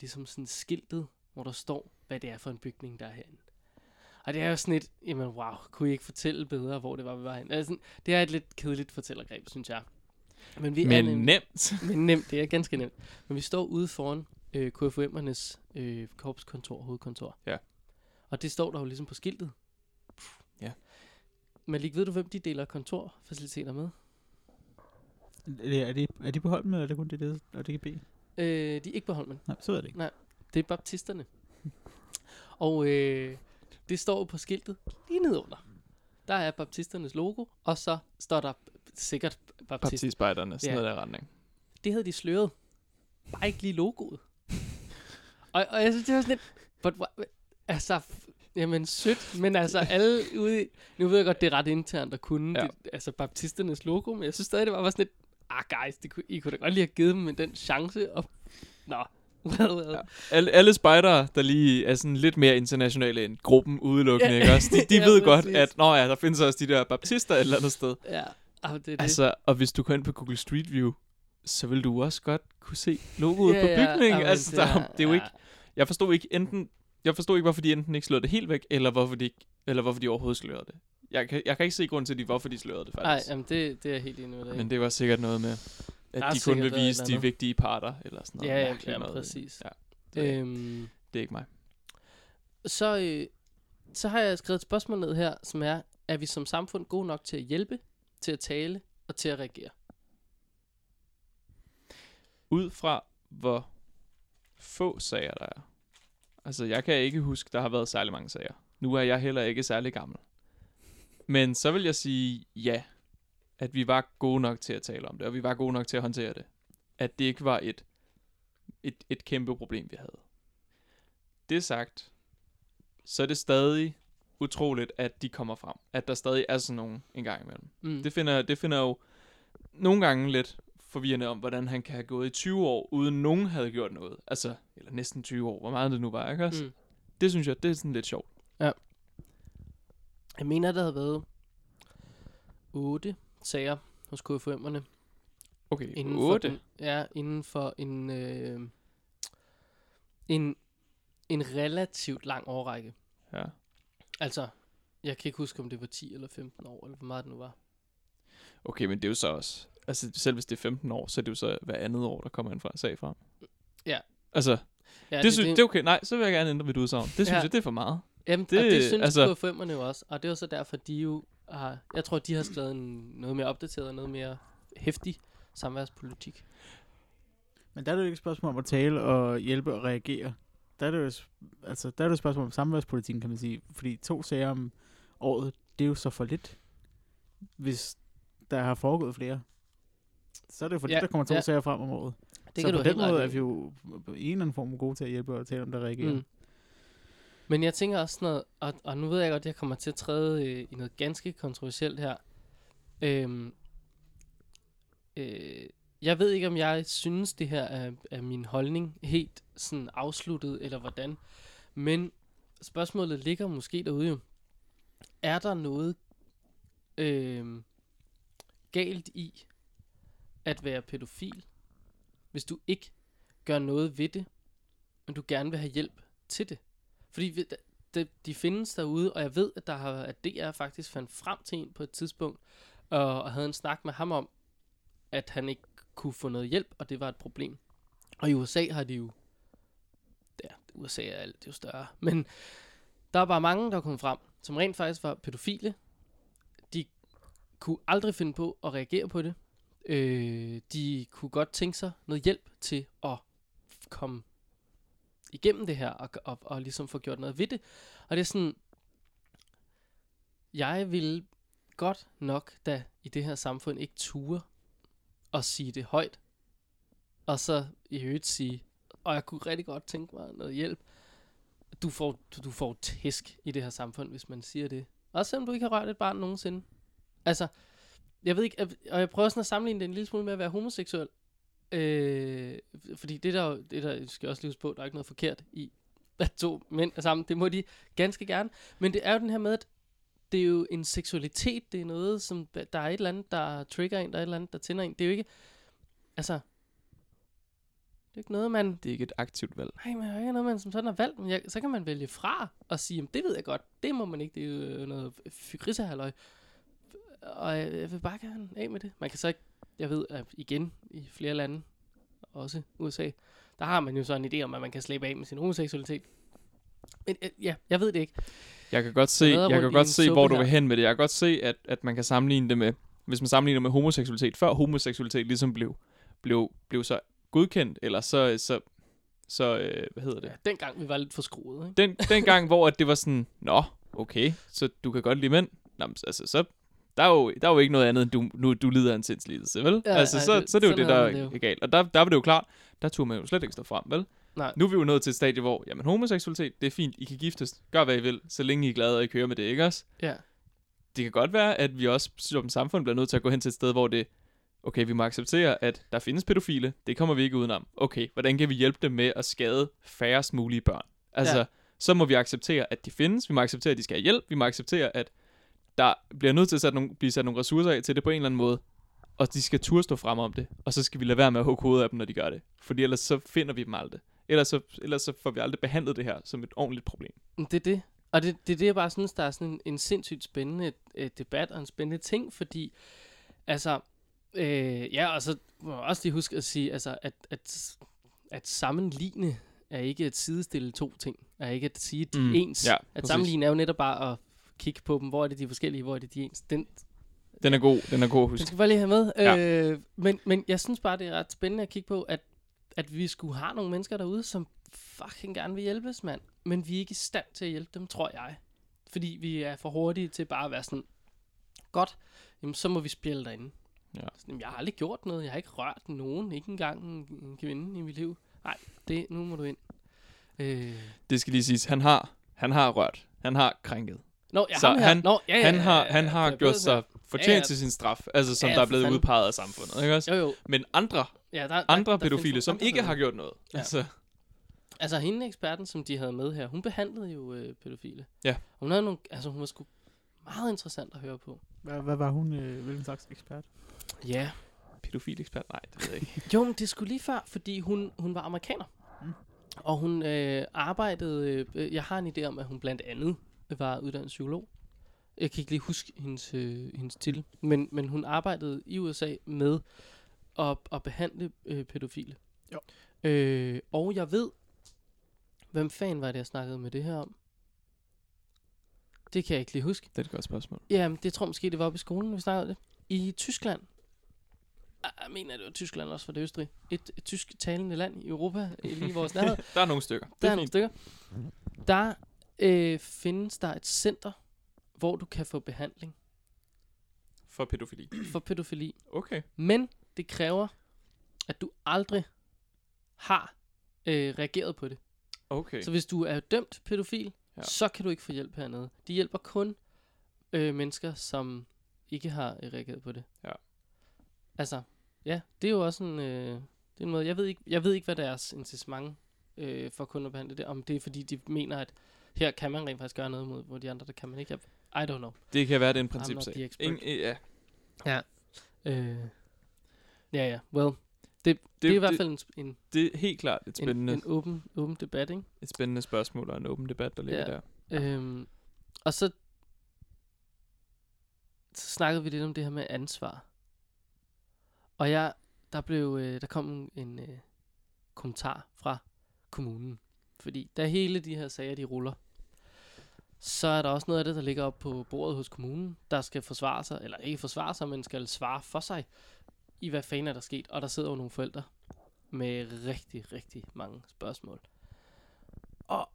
ligesom sådan skiltet, hvor der står, hvad det er for en bygning, der er herinde. Og det er jo sådan et, jamen wow, kunne I ikke fortælle bedre, hvor det var, vi var henne? Altså, det er et lidt kedeligt fortællergreb, synes jeg. Men, vi er men nemlig- nemt. men nemt, det er ganske nemt. Men vi står ude foran øh, KFUM'ernes øh, korpskontor, hovedkontor. Ja. Og det står der jo ligesom på skiltet. Ja. Malik, ved du, hvem de deler kontorfaciliteter med? er, de, er de på hold med, eller er det kun det, det og DGB? Øh, de er ikke på Holmen. Nej, så ved jeg det ikke. Det er baptisterne. Og øh, det står jo på skiltet lige nedunder. Der er baptisternes logo, og så står der sikkert baptist. Partispejderne, sådan Ja. noget der retning. det havde de sløret. Bare ikke lige logoet. og, og jeg synes, det var sådan lidt... But what, altså, jamen sødt, men altså alle ude i, Nu ved jeg godt, det er ret internt at kunne Ja. ja. det, altså baptisternes logo, men jeg synes stadig, det var sådan lidt... Ah, guys, det kunne, I kunne da godt lige have givet dem den chance. Og, nå, well, well. Ja. Alle, alle spejdere, der lige er sådan lidt mere internationale end gruppen udelukkende, Ja. ikke også? De, de Ja, ved godt, præcis. at nå ja, der findes også de der baptister et eller andet sted. Ja, ah, det er det. Altså, og hvis du går ind på Google Street View, så vil du også godt kunne se logoet Ja, på ja, bygningen. jamen, altså, det der, er- det er jo ja. ikke... Jeg forstod ikke enten... Jeg forstod ikke, hvorfor de enten ikke slår det helt væk, eller hvorfor de, ikke, eller hvorfor de overhovedet slørede det. Jeg kan, jeg kan ikke se grund til, de, hvorfor de slørede det, Nej, faktisk. jamen det, det er jeg helt enig med dig. Men det var sikkert noget med, Der at de kun vil vise de vigtige parter, eller sådan noget. Ja, ja, ja, noget. præcis. Ja, det, Øhm, det er ikke mig. så, øh, så har jeg skrevet et spørgsmål ned her, som er, er vi som samfund gode nok til at hjælpe, til at tale og til at reagere? Ud fra, hvor få sager der er. Altså, jeg kan ikke huske, der har været særlig mange sager. Nu er jeg heller ikke særlig gammel. Men så vil jeg sige ja, at vi var gode nok til at tale om det, og vi var gode nok til at håndtere det. At det ikke var et, et, et kæmpe problem, vi havde. Det sagt, så er det stadig utroligt, at de kommer frem. At der stadig er sådan nogen en gang imellem. Mm. Det finder, det finder jo nogle gange lidt forvirrende om, hvordan han kan have gået i 20 år, uden nogen havde gjort noget. Altså, eller næsten 20 år, hvor meget det nu var, ikke også? Mm. Det synes jeg, det er sådan lidt sjovt. Jeg mener, der havde været otte sager hos KFM'erne. Okay, Inden 8. For den, ja, inden for en, øh, en, en relativt lang årrække. Ja. Altså, jeg kan ikke huske, om det var 10 eller 15 år, eller hvor meget det nu var. Okay, men det er jo så også... Altså, selv hvis det er 15 år, så er det jo så hver andet år, der kommer en fra sag frem. Ja. Altså, Ja, det, det, synes, det er okay. Nej, så vil jeg gerne ændre mit udsagn. Det synes Ja. jeg, det er for meget. Jamen, det, Det- og det synes altså- KFM'erne jo også. Og det er jo så derfor, de jo har... Jeg tror, de har skrevet en, noget mere opdateret og noget mere hæftig samværspolitik. Men der er det jo ikke et spørgsmål om at tale og hjælpe og reagere. Der er det jo, et- altså, der er det jo et spørgsmål om samværspolitikken, kan man sige. Fordi to sager om året, det er jo så for lidt, hvis der har foregået flere. Så er det jo for Ja, der kommer to ja. sager frem om året. Det så kan på du den måde er vi jo på en eller anden form gode til at hjælpe og tale om, der reagerer. Mm. Men jeg tænker også noget, og, og nu ved jeg godt, at jeg kommer til at træde øh, i noget ganske kontroversielt her. Øhm, øh, jeg ved ikke, om jeg synes, det her er, er min holdning helt sådan afsluttet, eller hvordan. Men spørgsmålet ligger måske derude jo. Er der noget øh, galt i at være pædofil, hvis du ikke gør noget ved det, men du gerne vil have hjælp til det? Fordi vi- de, de findes derude, og jeg ved, at der har at DR faktisk fandt frem til en på et tidspunkt, og, og havde en snak med ham om, at han ikke kunne få noget hjælp, og det var et problem. Og i USA har de jo, ja, USA er alt det er jo større, men der var mange, der kom frem, som rent faktisk var pædofile. De kunne aldrig finde på at reagere på det. Øh, de kunne godt tænke sig noget hjælp til at komme igennem det her, og, og, og ligesom få gjort noget ved det. Og det er sådan, jeg vil godt nok, da i det her samfund ikke ture at sige det højt, og så i øvrigt sige, og jeg kunne rigtig godt tænke mig noget hjælp. Du får, du, du får tæsk i det her samfund, hvis man siger det. Også selvom du ikke har rørt et barn nogensinde. Altså, jeg ved ikke, og jeg prøver sådan at sammenligne det en lille smule med at være homoseksuel. Øh, fordi det der, det der skal jeg også huske på, der er ikke noget forkert i, at to mænd er sammen. Det må de ganske gerne. Men det er jo den her med, at det er jo en seksualitet, det er noget, som der er et eller andet, der trigger en, der er et eller andet, der tænder en. Det er jo ikke, altså, det er ikke noget, man, Det er ikke et aktivt valg. nej, men det er ikke noget, man som sådan har valgt. Men jeg, så kan man vælge fra og sige, det ved jeg godt, det må man ikke, det er jo noget fygrisehalløj. Og jeg, jeg vil bare gerne af med det. Man kan så ikke, jeg ved, at igen i flere lande, også USA, der har man jo så en idé om, at man kan slippe af med sin homoseksualitet. Men øh, ja, jeg ved det ikke. Jeg kan godt se, Jeg kan godt se hvor du vil hen med det. Jeg kan godt se, at, at man kan sammenligne det med, hvis man sammenligner med homoseksualitet, før homoseksualitet ligesom blev, blev, blev så godkendt, eller så, så, så øh, hvad hedder det? Ja, dengang vi var lidt for skruet, ikke? Den, den gang, hvor at det var sådan, nå, okay, så du kan godt lide mænd. Nå, altså, så, der er, jo, der er jo ikke noget andet, end du, nu, du lider af en sindslidelse, vel? Ja, altså, nej, så, det- så er det jo sådan det, der er, det jo. er galt. Og der, der var det jo klart, der turde man jo slet ikke stå frem, vel? Nej. Nu er vi jo nået til et stadie, hvor, jamen homoseksualitet, det er fint, I kan giftes, gør hvad I vil, så længe I er glade, og I kører med det, ikke også? Ja. Det kan godt være, at vi også som samfund bliver nødt til at gå hen til et sted, hvor det, okay, vi må acceptere, at der findes pædofile, det kommer vi ikke udenom. Okay, hvordan kan vi hjælpe dem med at skade færrest mulige børn? Altså, ja. så må vi acceptere, at de findes, vi må acceptere, at de skal have hjælp, vi må acceptere, at der bliver nødt til at sætte nogle, blive sat nogle ressourcer af til det på en eller anden måde. og de skal turde stå frem om det, og så skal vi lade være med at hugge hovedet af dem, når de gør det. Fordi ellers så finder vi dem aldrig. Ellers så, ellers så får vi aldrig behandlet det her som et ordentligt problem. Det er det. Og det, det er det, jeg bare synes, der er sådan en, en sindssygt spændende øh, debat og en spændende ting, fordi, altså, øh, ja, og så må jeg også lige huske at sige, altså, at, at, at sammenligne er ikke at sidestille to ting, er ikke at sige, at de er Mm, ens. ja, at præcis. sammenligne er jo netop bare at kigge på dem, hvor er det de forskellige, hvor er det de ens. Den, Den er god, den er god at den huske. skal vi bare lige have med. Ja. Øh, men, men jeg synes bare, det er ret spændende at kigge på, at, at vi skulle have nogle mennesker derude, som fucking gerne vil hjælpes, mand. Men vi er ikke i stand til at hjælpe dem, tror jeg. Fordi vi er for hurtige til bare at være sådan, godt, jamen så må vi spille derinde. Ja. Sådan, jamen, jeg har aldrig gjort noget, jeg har ikke rørt nogen, ikke engang en, en kvinde i mit liv. Nej, det, nu må du ind. Øh, Det skal lige siges, han har, han har rørt. Han har krænket. Nå, ja, Så ham her. han- Nå, ja, ja, Han har, ja, han ja, har er gjort sig fortjent Ja, ja. til sin straf, altså som Ja, der er blevet fanden. udpeget af samfundet, ikke også? Jo, jo. Men andre, Ja, der, der, andre der pædofile, som andre ikke har gjort noget. Ja. Altså, Altså hende eksperten, som de havde med her, hun behandlede jo øh, pædofile. Ja. Hun havde nogle, altså hun var sgu meget interessant at høre på. Hvad, hvad var hun, øh, hvilken slags ekspert? Ja. pædofil ekspert? Nej, det ved jeg ikke. Jo, men det skulle lige før, fordi hun, hun var amerikaner. Mm. Og hun øh, arbejdede, øh, jeg har en idé om, at hun blandt andet var uddannet psykolog. Jeg kan ikke lige huske hendes, øh, hendes titel, men, men hun arbejdede i USA med at, at behandle øh, pædofile. Jo. Øh, og jeg ved, hvem fanden var det, jeg snakkede med det her om? Det kan jeg ikke lige huske. Det er et godt spørgsmål. Jamen, det tror jeg måske, det var oppe i skolen, vi snakkede det. I Tyskland. Ah, Jeg mener, det var Tyskland også, for det Østrig. Et, et tysk talende land i Europa, lige i vores nærhed. Der er nogle stykker. Der er er nogle stykker. Der øh, findes der et center, hvor du kan få behandling For pædofili. for pædofili. Okay. Men det kræver, at du aldrig har øh, reageret på det. Okay. Så hvis du er dømt pædofil, Ja. ja. så kan du ikke få hjælp hernede. De hjælper kun øh, mennesker, som ikke har øh, reageret på det. Ja. Altså, ja, det er jo også en, øh, det er en måde. Jeg ved ikke, jeg ved ikke hvad deres incitament øh, for kun at behandle det. Om det er fordi, de mener, at her kan man rent faktisk gøre noget mod, hvor de andre, der kan man ikke. I don't know. Det kan være, det er en principsag. Ingen, ja. Øh, ja, ja, well. Det, det, det er i hvert fald en, en, Det er helt klart et en, spændende, en åben, åben debat, ikke? et spændende spørgsmål og en åben debat, der ligger Ja. der. Øhm, og så, så snakkede vi lidt om det her med ansvar. Og jeg, der blev, øh, der kom en, en øh, kommentar fra kommunen. Fordi da hele de her sager, de ruller, så er der også noget af det, der ligger op på bordet hos kommunen, der skal forsvare sig, eller ikke forsvare sig, men skal svare for sig, i hvad fanden er der sket. Og der sidder jo nogle forældre med rigtig, rigtig mange spørgsmål. Og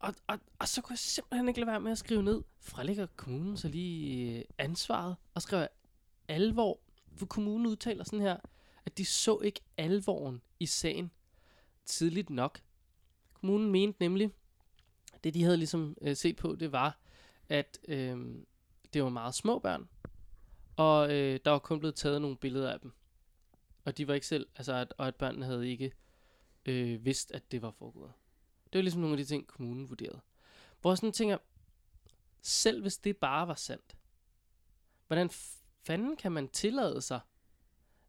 og, og, og så kunne jeg simpelthen ikke lade være med at skrive ned, frelægger kommunen så lige øh, ansvaret, og skriver alvor, for kommunen udtaler sådan her, at de så ikke alvoren i sagen tidligt nok. Kommunen mente nemlig, det de havde ligesom øh, set på, det var, at øh, det var meget små børn, og øh, der var kun blevet taget nogle billeder af dem. Og de var ikke selv, altså at, og at børnene havde ikke øh, vidst, at det var foregået. Det var ligesom nogle af de ting, kommunen vurderede. Hvor jeg sådan tænker, selv hvis det bare var sandt, hvordan fanden kan man tillade sig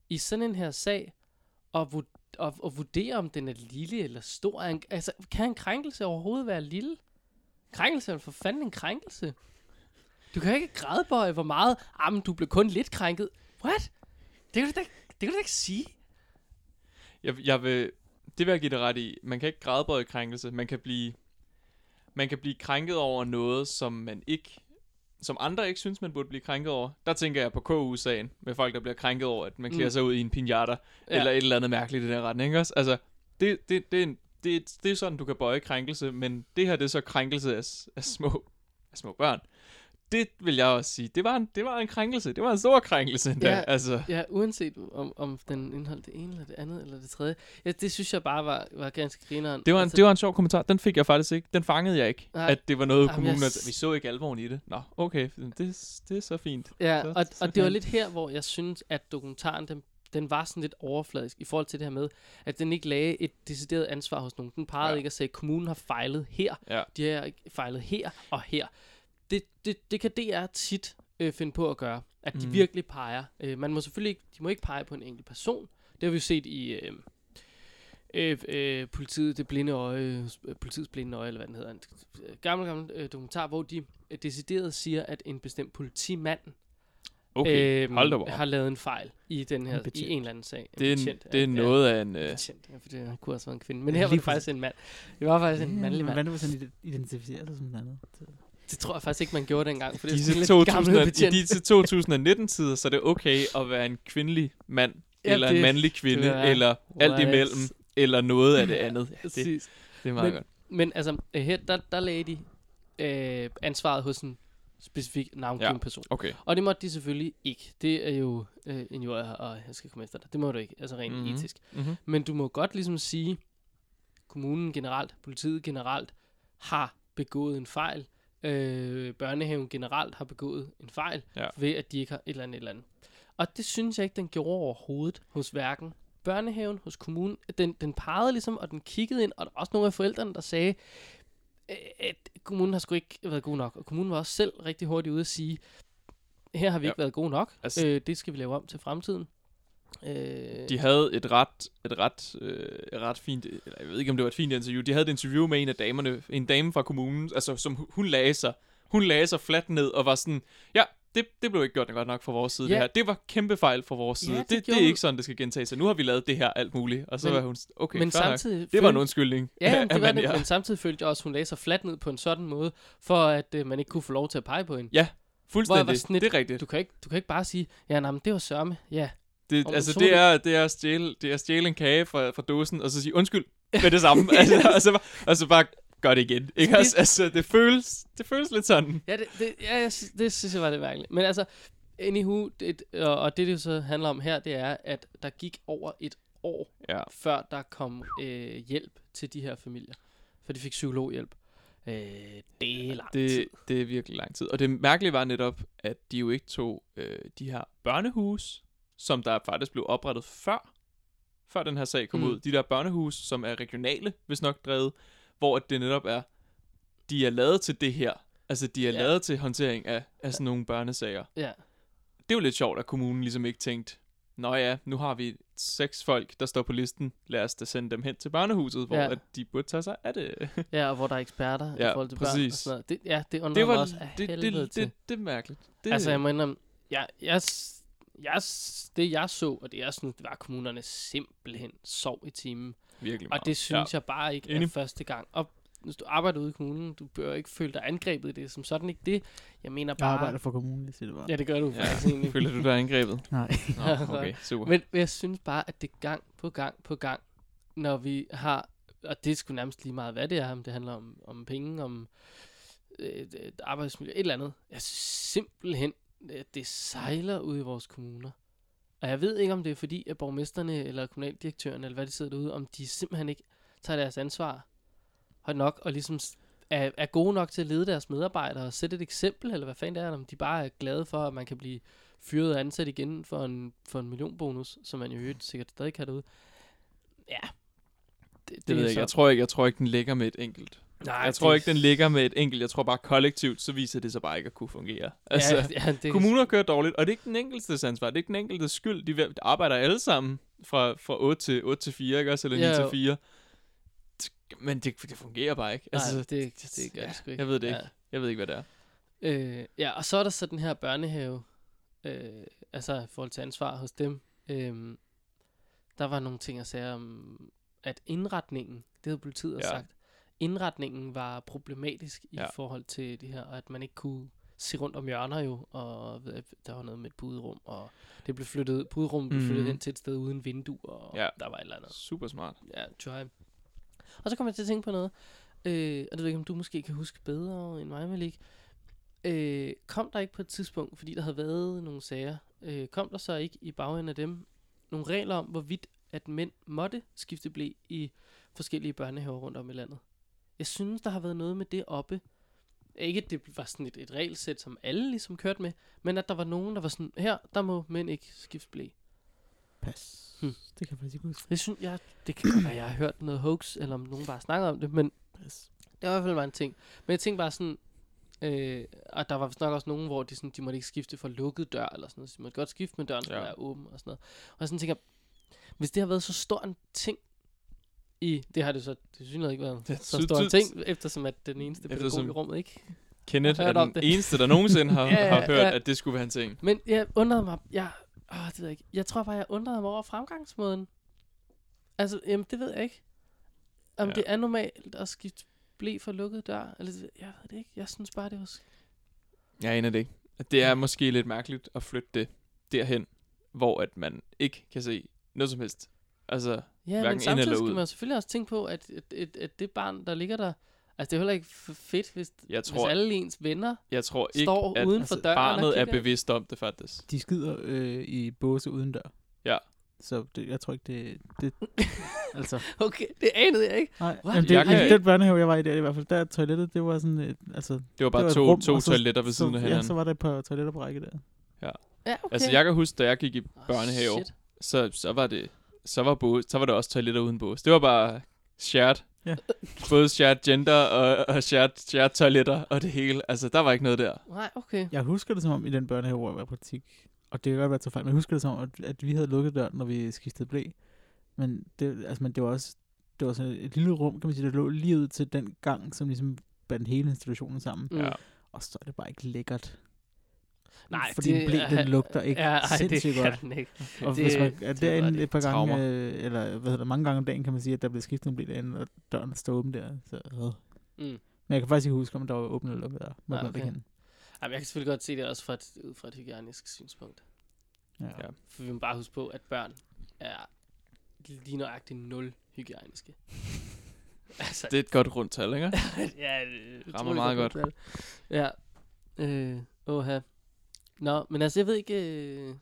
i sådan en her sag at, vurdere, at, at vurdere, om den er lille eller stor? Er en, altså, kan en krænkelse overhovedet være lille? Krænkelse er for fanden en krænkelse. Du kan ikke grædbøje, hvor meget, ah, men du blev kun lidt krænket. What? Det kan du da, det kan du da ikke sige. Jeg, jeg vil, det vil jeg give dig ret i. Man kan ikke grædebøje krænkelse. Man kan blive, man kan blive krænket over noget, som man ikke, som andre ikke synes, man burde blive krænket over. Der tænker jeg på KU-sagen, med folk, der bliver krænket over, at man klæder Mm. sig ud i en pinata, ja. eller et eller andet mærkeligt i den retning, ikke også? Altså, det, det, det, er en, det, det er sådan, du kan bøje krænkelse, men det her, det er så krænkelse af, af, små, af små børn. Det vil jeg også sige. Det var en, det var en krænkelse. Det var en stor krænkelse endda. Ja. Altså, Ja, uanset om, om den indeholdt det ene eller det andet eller det tredje. Ja, det synes jeg bare var, var ganske grineren. Det var, en, altså, det var en sjov kommentar. Den fik jeg faktisk ikke. Den fangede jeg ikke. Nej. At det var noget, Jamen, kommunen... jeg Vi så ikke alvoren i det. Nå, okay. Det, det er så fint. Ja, Så- og, så og det var fint. lidt her, hvor jeg synes, at dokumentaren, den, den var sådan lidt overfladisk i forhold til det her med, at den ikke lagde et decideret ansvar hos nogen. Den pegede Ja. ikke at sige, at kommunen har fejlet her, Ja. de har fejlet her og her. Det, det, det kan DR tit øh, finde på at gøre. At de Mhm. virkelig peger. Øh, man må selvfølgelig ikke, de må ikke pege på en enkelt person. Det har vi jo set i øh, øh, øh, politiet, det blinde øje, øh, politiets blinde øje, eller hvad den hedder. En øh, gammel, gammel øh, dokumentar, hvor de øh, decideret siger, at en bestemt politimand Okay, hold op. har lavet en fejl i den her, En i en eller anden sag. En Det er, en, betjent, det er ja, noget af en... Øh, betjent, ja, for det kunne også være en kvinde. Men her var det faktisk en mand. Det var faktisk en mandlig mand. Hvis han ide- identificerer sig som en anden? Det tror jeg faktisk ikke, man gjorde dengang, for det er disse gammel 2000, I disse 2019-tider, så er det okay at være en kvindelig mand, Ja, eller en det- mandlig kvinde, det er- eller alt What? imellem, eller noget af det andet. Ja, det, det er meget Men- godt. Men altså, her, der, der lagde de øh, ansvaret hos en specifik navngiven Ja. person. Okay. Og det måtte de selvfølgelig ikke. Det er jo øh, en jord, og jeg skal komme efter dig. Det må du ikke, altså rent Mhm. mm-hmm. etisk. Mm-hmm. Men du må godt ligesom sige, kommunen generelt, politiet generelt, har begået en fejl. Øh, børnehaven generelt har begået en fejl, Ja. ved at de ikke har et eller andet, et eller andet. Og det synes jeg ikke, den gjorde overhovedet hos hverken børnehaven, hos kommunen. Den, den pegede ligesom, og den kiggede ind, og der var også nogle af forældrene, der sagde, øh, at kommunen har sgu ikke været god nok. Og kommunen var også selv rigtig hurtigt ude at sige, her har vi Ja. ikke været gode nok. Altså- øh, det skal vi lave om til fremtiden. Øh, De havde et ret, et ret, øh, et ret fint, eller jeg ved ikke om det var et fint interview, de havde et interview med en af damerne, en dame fra kommunen, altså som hu- hun lagde sig, hun lagde sig fladt ned og var sådan, ja, det, det blev ikke gjort godt nok fra vores side, Ja. det her. Det var kæmpe fejl fra vores Ja, side. det det, det, gjorde er hun. ikke sådan, det skal gentage sig. Nu har vi lavet det her alt muligt. Og så Men- var hun, okay, men fair nok. samtidig Det var en undskyldning. Ja, men det var det, men samtidig følte jeg også, at hun lagde sig fladt ned på en sådan måde, for at øh, man ikke kunne få lov til at pege på hende. Hvor Fuldstændig. jeg var sådan lidt- det er rigtigt. Du kan ikke, du kan ikke bare sige, ja, nej, men det var sørme. Ja, Det, Om altså, så det er, det er at stjæle, det er at stjæle en kage fra, fra dåsen, og så sige undskyld med det samme. altså, og, så, bare- og så bare gør det igen. Ikke? Altså, altså, det, føles, det føles lidt sådan. ja, det, det, ja jeg, det synes jeg var det mærkeligt. Men altså, anywho, det, og, og det, det jo så handler om her, det er, at der gik over et år, Ja. før der kom øh, hjælp til de her familier. For de fik psykologhjælp. Øh, det er lang tid. Det, det er virkelig lang tid. Og det mærkelige var netop, at de jo ikke tog øh, de her børnehus, som der faktisk blev oprettet før, før den her sag kom Mm. ud. De der børnehus, som er regionale, hvis nok drevet, hvor det netop er, de er lavet til det her. Altså, de er Ja. lavet til håndtering af, af sådan nogle børnesager. Ja, Det er jo lidt sjovt, at kommunen ligesom ikke tænkte, Nå ja, nu har vi seks folk, der står på listen. Lad os da sende dem hen til børnehuset, hvor Ja. at de burde tage sig af det. ja, og hvor der er eksperter i Ja, forhold til børn og præcis. sådan noget. Det, ja, det undrer det mig var også af det, det, til. det, det, er mærkeligt. Det, Altså, jeg må indrømme, jeg, jeg, jeg, det jeg så, og det jeg synes, det var, at kommunerne simpelthen sov i timen. virkelig Og meget. det synes ja. jeg bare ikke er første gang. Og hvis du arbejder ude i kommunen, du bør ikke føle dig angrebet i det, som sådan ikke det. Jeg mener Jeg bare... arbejder for kommunen, jeg siger det bare. Ja, det gør du Ja. faktisk egentlig. Føler du dig angrebet? Nej. Nå, okay, super. Men jeg synes bare, at det gang på gang på gang, når vi har, og det er sgu nærmest lige meget, hvad det er, om det handler om, om penge, om øh, arbejdsmiljø, et eller andet. Jeg synes simpelthen, det sejler ud i vores kommuner. Og jeg ved ikke, om det er fordi, at borgmesterne eller kommunaldirektøren, eller hvad de sidder derude, om de simpelthen ikke tager deres ansvar højt nok, og ligesom er, er gode nok til at lede deres medarbejdere og sætte et eksempel, eller hvad fanden det er, om de bare er glade for, at man kan blive fyret og ansat igen for en, for en millionbonus, som man jo øvrigt sikkert stadig kan derude. Ja. Det, Det ved er jeg ikke. Jeg tror ikke, jeg tror ikke, den ligger med et enkelt. Nej, jeg tror ikke, den ligger med et enkelt. Jeg tror bare kollektivt, så viser det sig bare ikke at kunne fungere. Altså, ja, ja, det, kommuner kører dårligt, og det er ikke den enkeltes ansvar. Det er ikke den enkeltes skyld. De arbejder alle sammen fra, fra 8 til, 8 til 4, ikke også? Eller 9 Ja, til jo. 4. Men det, det fungerer bare ikke. Nej, det, det, det gør ja, det sgu ikke. Jeg ved det ikke. Jeg ved ikke, hvad det er. Øh, ja, og så er der så den her børnehave, øh, altså i forhold til ansvar hos dem. Øh, der var nogle ting at sige om, at indretningen, det havde politiet. Ja. sagt, indretningen var problematisk i Ja. forhold til det her, og at man ikke kunne se rundt om hjørner jo, og der var noget med et puderum, og det blev flyttet, puderummet blev flyttet Mhm. hen til et sted uden vindue, og Ja. der var et eller andet. Super smart. Ja, try. Og så kom jeg til at tænke på noget, øh, og det ved ikke, om du måske kan huske bedre end mig, Malik. Øh, kom der ikke på et tidspunkt, fordi der havde været nogle sager, øh, kom der så ikke i bagenden af dem nogle regler om, hvorvidt at mænd måtte skifte blæ i forskellige børnehaver rundt om i landet? Jeg synes, der har været noget med det oppe. Ikke at det var sådan et, et regelsæt, som alle ligesom kørte med, men at der var nogen, der var sådan, her, der må mænd ikke skifte blæ. Pas. Hmm. Det kan jeg faktisk ikke huske. Det synes jeg, det kan være, jeg har hørt noget hoax, eller om nogen bare snakker om det, men Pas. det var i hvert fald bare en ting. Men jeg tænkte bare sådan, Øh, og der var vist nok også nogen, hvor de, sådan, de måtte ikke skifte for lukket dør, eller sådan noget. Så de måtte godt skifte, men døren skulle Ja. være åben og sådan noget. Og jeg sådan tænker, hvis det har været så stor en ting i, det har det så det synes ikke været Det så stor en ting, eftersom at den eneste pædagog Eftersom- i rummet ikke. Kenneth er den det. eneste, der nogensinde har, Ja, har hørt, ja. at det skulle være en ting. Men jeg undrede mig, jeg, åh, det ved jeg ikke. Jeg tror bare, jeg undrede mig over fremgangsmåden. Altså, jamen, det ved jeg ikke. Om Ja. det er normalt at skifte blæ for lukket dør, eller jeg ved det ikke. Jeg synes bare, det var... Jeg aner det ikke. Det er måske lidt mærkeligt at flytte det derhen, hvor at man ikke kan se noget som helst. Altså, Ja, men ind samtidig eller skal man selvfølgelig også tænke på, at, at, at, at det barn, der ligger der... Altså, det er heller ikke fedt, hvis, jeg hvis tror, alle ens venner jeg tror ikke, står at uden for altså, døren barnet er bevidst om det faktisk. De skider øh, i båse uden dør. Ja. Så det, jeg tror ikke, det... det altså, Okay, det anede jeg ikke. nej. What? Jamen, det, Jeg jeg kan- den børnehave, jeg var i der i hvert fald, der toilettet, det var sådan et, altså... Det var bare det var to, rum, to så- toiletter ved så, siden af Ja, hinanden. så var der et par toiletter på række der. Ja, okay. Altså, jeg kan huske, da jeg gik i børnehave, shit. så, så var det så var, bås, så var der også toiletter uden bås. Det var bare shared. Ja. Både shared gender og, og shared, shared toiletter og det hele. Altså, der var ikke noget der. Nej, okay. Jeg husker det som om, i den børnehave, hvor jeg var i praktik, og det kan godt være til fejl, men jeg husker det som om, at, at vi havde lukket døren, når vi skiftede blæ. Men det, altså, men det var også det var sådan et lille rum, kan man sige, der lå lige ud til den gang, som ligesom bandt hele institutionen sammen. Mm. Ja. Og så er det bare ikke lækkert. Nej, Fordi det, blæ, den lugter ikke ja, ej, sindssygt det godt. den ikke. Og det- hvis man er det derinde det. et par gange, øh, eller hvad hedder det, mange gange om dagen, kan man sige, at der bliver skiftet en blæ derinde, og døren står åben der. Så, øh. Mm. Men jeg kan faktisk ikke huske, om der var åbent eller lukket der. Må jeg okay. Jamen, jeg kan selvfølgelig godt se det også fra et, ud fra et hygiejnisk synspunkt. Ja. Ja. For vi må bare huske på, at børn er lige nøjagtigt nul hygiejniske. altså, Det er et godt rundt tal, ikke? ja, det er Rammer meget godt. udtalt. Ja. Øh, åha. Nå, men altså, jeg ved ikke, øh,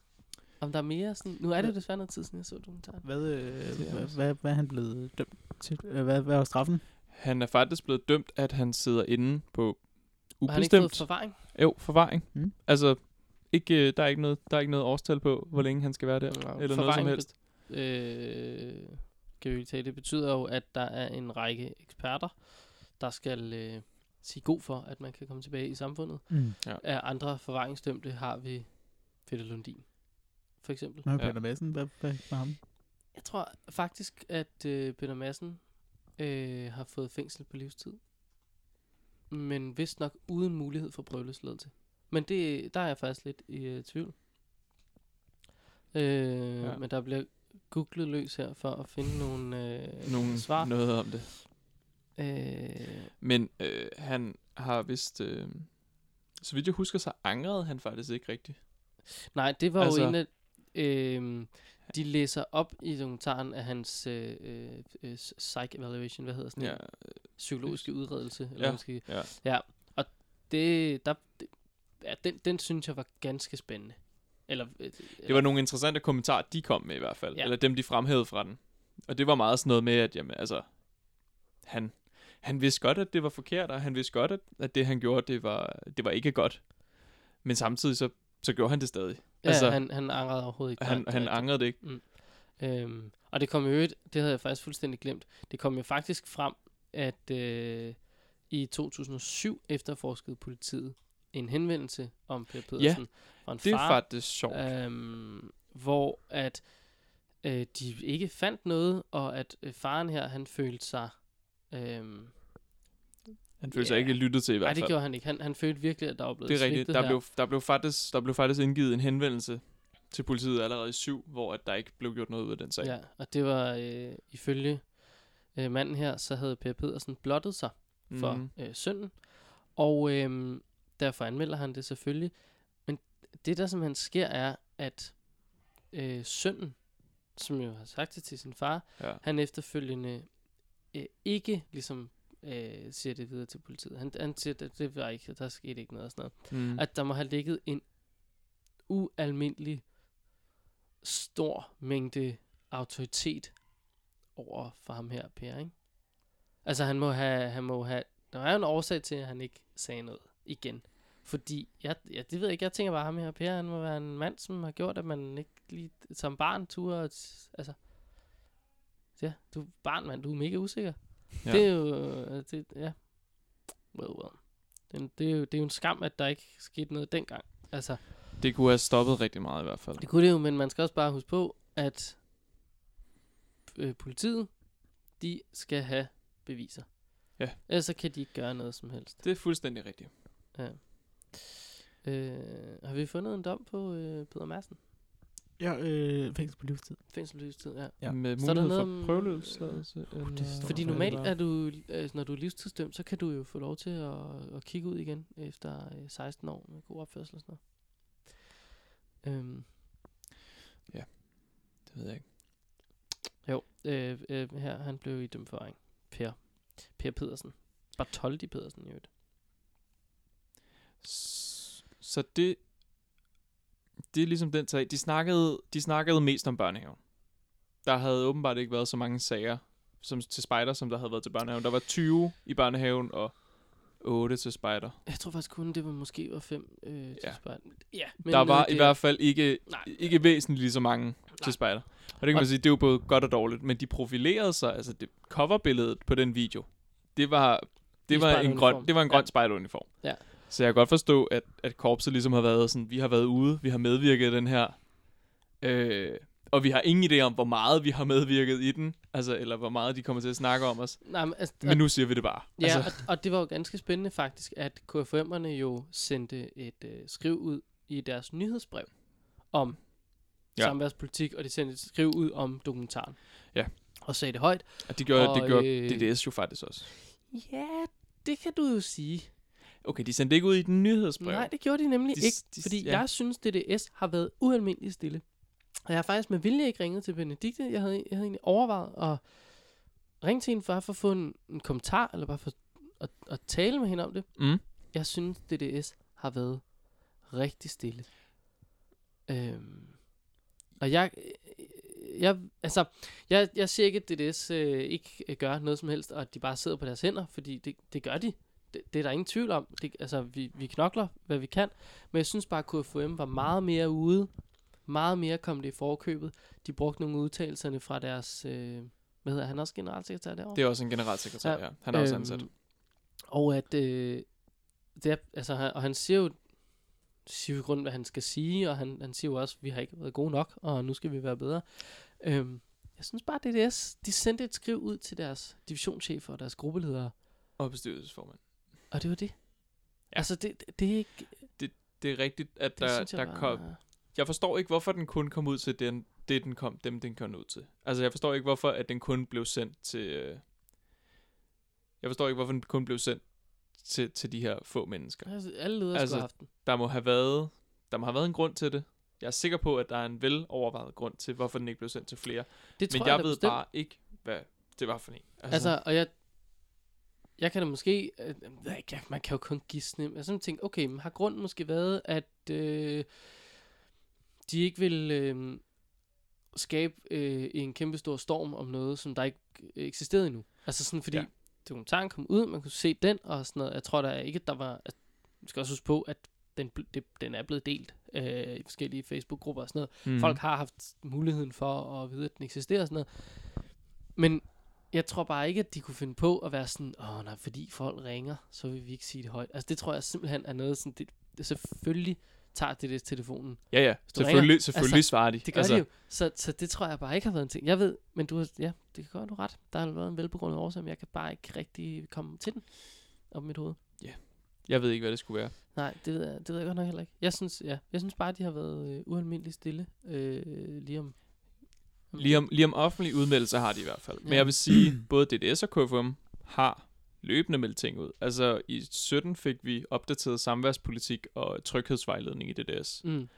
om der er mere sådan... Nu er det jo desværre noget tid siden, jeg så dokumentaren. Hvad, øh, er hvad, hvad, hvad er han blevet dømt til? Øh, Hvad, hvad var straffen? Han er faktisk blevet dømt, at han sidder inde på Har han ikke fået ubestemt. forvaring? Jo, forvaring. Mm. Altså, ikke, øh, der, er ikke noget, der er ikke noget årstal på, hvor længe han skal være der. Nå, eller noget som forvaring helst. Øh, kan vi tage, det betyder jo, at der er en række eksperter, der skal øh, sige god for, at man kan komme tilbage i samfundet. Mm. Af andre forvaringsdømte har vi Peter Lundin, for eksempel. Ja. Peter Madsen, hvad, hvad var ham? Jeg tror faktisk, at øh, Peter Madsen øh, har fået fængsel på livstid. Men vist nok uden mulighed for prøveløsladelse. Men det, der er jeg faktisk lidt i øh, tvivl. Øh, Ja. ja. Men der bliver googlet løs her for at finde nogle, øh, Nogle, svar. noget om det. Øh, Men øh, han har vist... Øh, så vidt jeg husker, så angrede han faktisk ikke rigtigt. nej, det var Altså- jo en af... Øh, de læser op i dokumentaren af hans øh, øh, øh, psych evaluation, hvad hedder sådan Ja, en psykologiske udredelse. Eller Ja. Måske. ja. ja. Og det, der, det, ja, den, den synes jeg var ganske spændende. Eller, øh, Det var nogle interessante kommentarer, de kom med i hvert fald. Ja. Eller dem, de fremhævede fra den. Og det var meget sådan noget med, at jamen, altså, han, han vidste godt, at det var forkert, og han vidste godt, at, at det, han gjorde, det var, det var ikke godt. Men samtidig så, så gjorde han det stadig. Ja, altså- han, han angrede overhovedet ikke. Han, han angrede det ikke. Øhm, og det kom jo øvrigt, det havde jeg faktisk fuldstændig glemt, det kom jo faktisk frem, at øh, i 2007 efterforskede politiet en henvendelse om Per Pedersen fra en Det er far, faktisk sjovt. øhm, hvor at øh, de ikke fandt noget, og at øh, faren her, han følte sig... Øhm, Han følte sig ja. ikke lyttet til i nej, hvert det fald. gjorde han ikke. Han, han følte virkelig, at der var blevet Det er rigtigt. Der her. blev, der, blev faktisk, der blev faktisk indgivet en henvendelse til politiet allerede i syv, hvor at der ikke blev gjort noget ud af den sag. Ja, og det var øh, ifølge øh, manden her, så havde Per Pedersen blottet sig for Mhm. øh, sønnen. Og øh, derfor anmelder han det selvfølgelig. Men det, der simpelthen sker, er, at øh, sønnen, som jo har sagt det til sin far, Ja. han efterfølgende øh, ikke ligesom øh, siger det videre til politiet. Han, han siger, at det var ikke, der skete ikke noget og sådan noget. Mm. At der må have ligget en ualmindelig stor mængde autoritet over for ham her, Per, ikke? Altså, han må have, han må have, der er en årsag til, at han ikke sagde noget igen. Fordi, jeg, ja, det ved jeg ikke, jeg tænker bare, ham her, Per, han må være en mand, som har gjort, at man ikke lige som barn turde, altså, ja, du er barn, mand, du er mega usikker. Ja. Ja. Det er jo, øh, det, ja, well, well. Det, er det, er jo, det er jo en skam, at der ikke skete noget dengang. Altså, Det kunne have stoppet rigtig meget i hvert fald. det kunne det jo, men man skal også bare huske på, at øh, politiet, de skal have beviser. Ja. Ellers så kan de ikke gøre noget som helst. Det er fuldstændig rigtigt. Øh, har vi fundet en dom på øh, Peter Madsen? Ja, øh, fængsel på livstid. Fængsel livstid, ja. Ja. Med der mulighed noget for om- prøveløsladelse. eller- det står Fordi normalt eller- er du, øh, når du er livstidsdømt, så kan du jo få lov til at, at kigge ud igen efter øh, 16 år med god opførsel og sådan noget. Øhm, Det ved jeg ikke. jo, øh, øh, her han blev i dømt for, ikke? Per. Per Pedersen. Bartoldi Pedersen, i øvrigt. S- Så det, det er ligesom den sag. De snakkede, de snakkede mest om børnehaven. Der havde åbenbart ikke været så mange sager som til spejder, som der havde været til børnehaven. Der var 20 i børnehaven og 8 til spejder. Jeg tror faktisk kun, det var måske var fem øh, til Ja. Ja, Men der var øh, i hvert fald ikke, Nej. ikke væsentligt lige så mange Nej. til spejder. Og det kan Og- man sige, det er jo både godt og dårligt, men de profilerede sig, altså det coverbilledet på den video, det var, det I var en grøn, det var en Ja. grøn spejderuniform. Ja. Så jeg kan godt forstå, at, at korpset ligesom har været sådan, vi har været ude, vi har medvirket i den her, øh, og vi har ingen idé om, hvor meget vi har medvirket i den, altså, eller hvor meget de kommer til at snakke om os. Nej, men, altså, Men nu siger vi det bare. Ja, altså, og, og det var jo ganske spændende faktisk, at KFM'erne jo sendte et øh, skriv ud i deres nyhedsbrev om Ja. samværspolitik, og de sendte et skriv ud om dokumentaren. Ja. Og sagde det højt. og det gjorde, det og, gjorde øh, DDS jo faktisk også. Ja, det kan du jo sige. Okay, de sendte ikke ud i den nyhedsbrev. Nej, det gjorde de nemlig De- ikke, de- fordi ja. ja. jeg synes, DDS har været ualmindeligt stille. Og jeg har faktisk med vilje ikke ringet til Benedikte. Jeg havde, jeg havde egentlig overvejet at ringe til hende for at få en, en kommentar, eller bare for at, at tale med hende om det. Mm. Jeg synes, DDS har været rigtig stille. Øhm, og jeg, jeg, altså, jeg, jeg siger ikke, at DDS øh, ikke øh, gør noget som helst, og at de bare sidder på deres hænder, fordi det, det gør de. Det, det er der ingen tvivl om. Det, altså, vi, vi knokler, hvad vi kan. Men jeg synes bare, at KFM var meget mere ude. Meget mere kom det i forkøbet. De brugte nogle udtalelserne fra deres... Øh, hvad hedder han? også generalsekretær derovre? Det er også en generalsekretær, ja. Ja. Han er også ansat. Og at, øh, det er, altså, han, og han siger jo, siger jo i grunden, hvad han skal sige, og han, han siger jo også, vi har ikke været gode nok, og nu skal vi være bedre. Øhm, jeg synes bare, DDS, de sendte et skriv ud til deres divisionschefer og deres gruppeledere, Og bestyrelsesformand. Og det var det. Altså, det, det, det er ikke... Det er rigtigt, at Det der, jeg der var- kom... Jeg forstår ikke, hvorfor den kun kom ud til den, det, den kom, dem, den kom ud til. Altså, jeg forstår ikke, hvorfor at den kun blev sendt til... Øh... Jeg forstår ikke, hvorfor den kun blev sendt til, til de her få mennesker. Altså, alle ledere Altså, skulle. Der må have været, der må have været en grund til det. Jeg er sikker på, at der er en velovervejet grund til, hvorfor den ikke blev sendt til flere. Det Men jeg, da ved bestemt. bare ikke, hvad det var for en. Altså, altså og jeg, jeg kan da måske, øh, jeg- man kan jo kun gisne, jeg sådan tænkt, okay, men har grunden måske været, at øh, de ikke vil øh, skabe øh, en kæmpe stor storm om noget, som der ikke eksisterede endnu. Altså sådan, fordi Ja. ja. dokumentaren kom ud, man kunne se den og sådan noget. Jeg tror da ikke, at der var, at, vi skal også huske på, at den, det, den er blevet delt øh, i forskellige Facebook-grupper og sådan noget. Mm. Folk har haft muligheden for at vide, at den eksisterer og sådan noget. Men jeg tror bare ikke, at de kunne finde på at være sådan, åh nej, fordi folk ringer, så vil vi ikke sige det højt. Altså det tror jeg simpelthen er noget sådan, det, det selvfølgelig tager det det telefonen. Ja, ja. Selvfølgelig, ringer. selvfølgelig Altså, svarer de. Det gør altså, de jo. Så, så det tror jeg bare ikke har været en ting. Jeg ved, men du har, ja, det kan godt du ret. Der har været en velbegrundet årsag, men jeg kan bare ikke rigtig komme til den op i mit hoved. Jeg ved ikke, hvad det skulle være. Nej, det ved jeg, det ved jeg godt nok heller ikke. Jeg synes, ja, jeg synes bare, de har været øh, ualmindeligt stille øh, lige om... Lige om, lige om offentlige udmeldelser har de i hvert fald. Men jeg vil sige, både DDS og KFM har løbende meldt ting ud. Altså i 17 fik vi opdateret samværspolitik og tryghedsvejledning i DDS. Mm.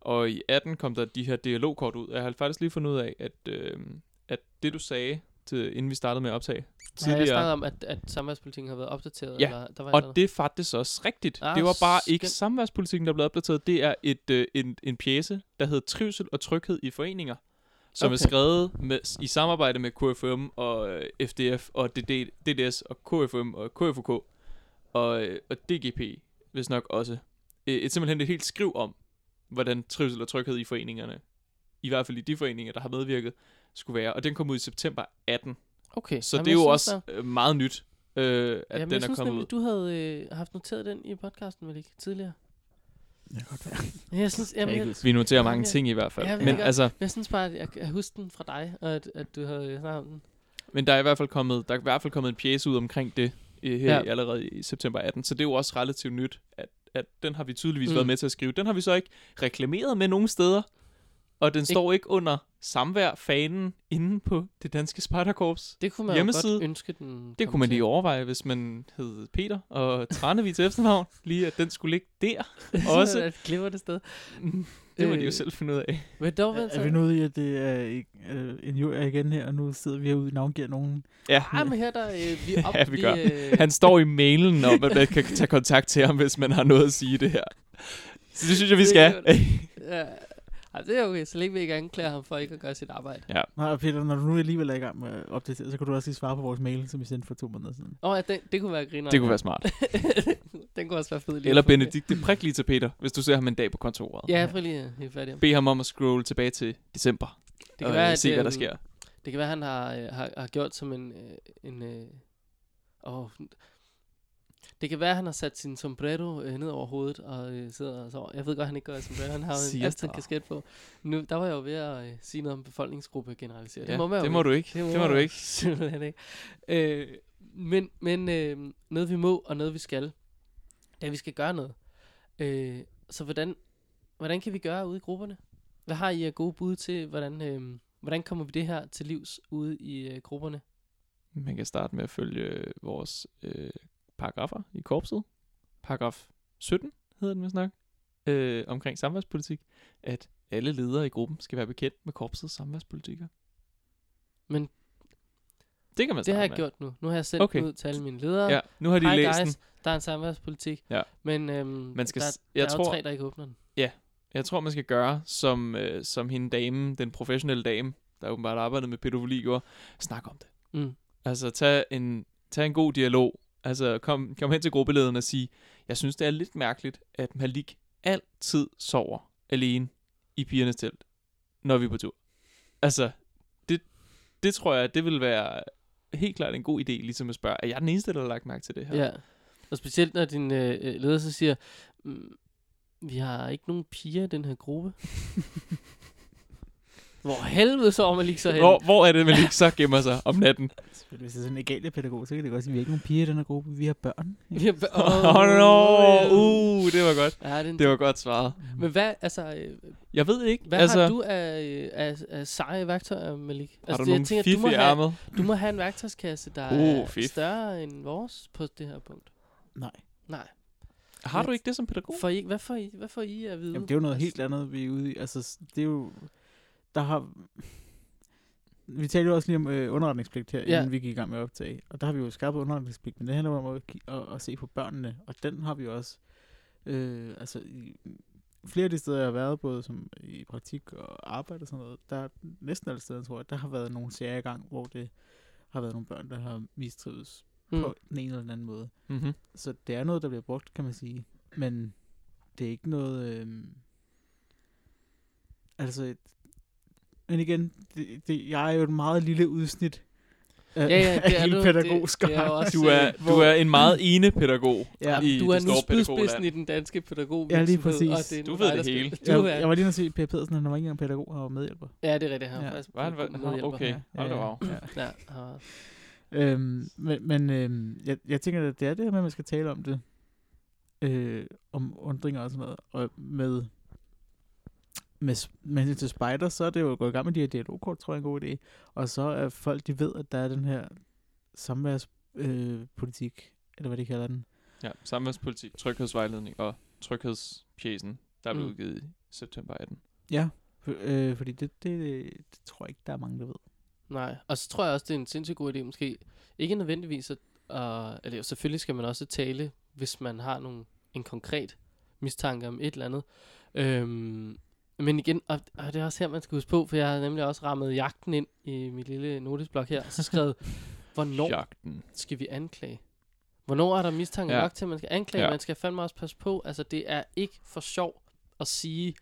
Og i 18 kom der de her dialogkort ud. Jeg har faktisk lige fundet ud af, at, øh, at det du sagde, til, inden vi startede med at optage Ja, jeg snakkede om, at, at samværspolitikken har været opdateret. Ja, eller, der var eller Og andet. det er faktisk også rigtigt. Ah, det var bare ikke skønt. samværspolitikken, der blev opdateret. Det er et, øh, en, en pjæse, der hedder Trivsel og Tryghed i Foreninger, som okay. er skrevet med, i samarbejde med KFM og øh, FDF og DD, DDS og KFM og KFUK og, øh, og DGP, hvis nok også. Øh, Et, simpelthen et helt skriv om, hvordan trivsel og tryghed i foreningerne, i hvert fald i de foreninger, der har medvirket, skulle være. Og den kom ud i september 18. Okay. Så Jamen, det er jeg jo også øh, meget nyt. øh, at Jamen, den jeg er kommet nemlig, ud. du havde øh, haft noteret den i podcasten, vel ikke? Tidligere. Det kan godt være. Jeg synes, jamen, Jeg jeg, Vi noterer mange Ja, ting i hvert fald. Ja, Ja, men gør- altså, jeg synes bare, at jeg kan huske den fra dig, og at, at du havde snakket den. men der er i hvert fald kommet, der er i hvert fald kommet en pjæse ud omkring det her Ja. allerede i september 18. Så det er jo også relativt nyt, at, at den har vi tydeligvis mm. været med til at skrive. Den har vi så ikke reklameret med nogen steder. Og den står ikke under samvær fanen inde på det danske Spartakorps. Det kunne man Hjemmeside. godt ønske, den Det kunne man til. lige overveje, hvis man hed Peter og Tranevig til efternavn. Lige at den skulle ligge der også. et glimrende sted. det må de jo Øh, selv finde ud af. Men dog, Er, er vi nået i, at det er ikke, øh, en jord igen her, og nu sidder vi herude og navngiver nogen? Ja, Ej, men her der, øh, vi op, Ja, vi gør. øh, han står i mailen om, at man kan tage kontakt til ham, hvis man har noget at sige det her. Så det synes jeg, vi Det skal. ja, ej, det er okay, så længe vi ikke anklager ham for ikke at gøre sit arbejde. Nej, og Peter, når du nu alligevel er i gang med at opdatere, så kan du også lige svare på vores mail, som vi sendte for to måneder siden. Åh, oh, ja, den, det kunne være griner. Det kunne være smart. den kunne også være fed. lige Eller. Benedikte, prik lige til Peter, hvis du ser ham en dag på kontoret. Ja, prøv lige hive fat i ham. Bed ham om at scrolle tilbage til december. Det kan og være, øh, at, se, hvad der øhm, sker. Det kan være, at han har, øh, har, har gjort som en... Øh, en øh, åh, det kan være, at han har sat sin sombrero øh, ned over hovedet og øh, sidder og sover. Jeg ved godt, at han ikke gør sombrero. Han har jo en, en kasket på. Nu, der var jeg jo ved at øh, sige noget om befolkningsgruppe generaliseret. Ja, det må man jo det må du ikke. Det må du jeg ikke. Simpelthen ikke. Øh, men men øh, noget vi må, og noget vi skal, det er, at vi skal gøre noget. Øh, så hvordan, hvordan kan vi gøre ude i grupperne? Hvad har I af gode bud til, hvordan, øh, hvordan kommer vi det her til livs ude i øh, grupperne? Man kan starte med at følge vores øh, paragrafer i korpset. Paragraf 17 hedder den, hvis nok. Øh, omkring samværspolitik. At alle ledere i gruppen skal være bekendt med korpsets samværspolitikker. Men Det kan man det har jeg med. gjort nu. Nu har jeg sendt Okay. ud til alle mine ledere. Ja, nu har de Hej læst guys, den. der er en samværspolitik. Ja. Men øhm, Man skal der, der jeg er tror- jo tre, der ikke åbner den. Jeg tror, man skal gøre, som, øh, som hende dame, den professionelle dame, der åbenbart arbejder med pædofili, gjorde. Snak om det. Mm. Altså, tag en, tag en god dialog. Altså, kom, kom hen til gruppelederen og sige, jeg synes, det er lidt mærkeligt, at Malik altid sover alene i pigernes telt, når vi er på tur. Altså, det, det tror jeg, det vil være helt klart en god idé, ligesom at spørge, er jeg den eneste, der har lagt mærke til det her? Ja. Og specielt når din øh, øh, leder så siger, mm, vi har ikke nogen piger i den her gruppe. Hvor helvede sover man lige så hen? Hvor, hvor er det, Malik så gemmer sig om natten? Hvis det er sådan en egaliepædagog, så kan det godt sige, at vi har ikke nogen piger i den her gruppe, vi har børn. Vi har b- Åh, oh, no. uh, det var godt. Ja, det, er en Det var godt svaret. Men hvad, altså, øh, Jeg ved ikke, hvad altså, har du af, øh, af, af seje værktøjer, Malik? har altså, du jeg nogle tænker, fif du må, have, du må have en værktøjskasse, der Uh, er fif. større end vores på det her punkt. Nej. Nej. Har du ikke det som pædagog? For I, hvad, får I, hvad får I at vide? Jamen, det er jo noget Altså, helt andet, vi er ude i. Altså, det er jo... Der har... Vi talte jo også lige om øh, underretningspligt her, Ja. inden vi gik i gang med at optage. Og der har vi jo skærpet underretningspligt, men det handler om at, at, at se på børnene. Og den har vi jo også... Øh, altså, i, flere af de steder, jeg har været, både som i praktik og arbejde og sådan noget, der er næsten alle steder, tror jeg, der har været nogle serier i gang, hvor det har været nogle børn, der har mistrives mm. på den ene eller den anden måde. Mm-hmm. Så det er noget, der bliver brugt, kan man sige. Men det er ikke noget... Øh... Altså... Men igen, det, det, jeg er jo et meget lille udsnit af, Ja, ja, det af er hele. Det- det er også- Du er, Hvor- du er en meget ene pædagog. Ja, i du er det nu spydspidsen i den danske pædagog. Ja, lige præcis. Du ved det hele. Du jeg, er, jeg var lige nødt til at sige, Per Pedersen, han var ikke engang pædagog, han var medhjælper. ja, det er rigtigt. Han Ja. ja. faktisk Var han- var- medhjælper. okay. Op. ja. Ja, han var- Øhm, men men øhm, jeg, jeg tænker, at det er det her med, at man skal tale om det. Øh, om undringer og sådan noget. Og med, med, med hensyn til spider, så er det jo gået i gang med de her dialogkort, tror jeg er en god idé. Og så er folk, de ved, at der er den her samværspolitik, øh, politik, eller hvad de kalder den. Ja, samværspolitik, tryghedsvejledning og tryghedspjæsen, der blev Mm. udgivet i september 18. Ja, for, øh, fordi det, det, det, det tror jeg ikke, der er mange, der ved. Nej, og så tror jeg også, det er en sindssygt god idé, måske ikke nødvendigvis, at, uh, eller selvfølgelig skal man også tale, hvis man har nogle, en konkret mistanke om et eller andet. Øhm, men igen, og, og det er også her, man skal huske på, for jeg har nemlig også rammet jagten ind i mit lille notesblok her, så skrevet, hvornår Jagten. skal vi anklage? Hvornår er der mistanke Ja. nok til, at man skal anklage? Ja. Man skal fandme også passe på. Altså, det er ikke for sjov at sige,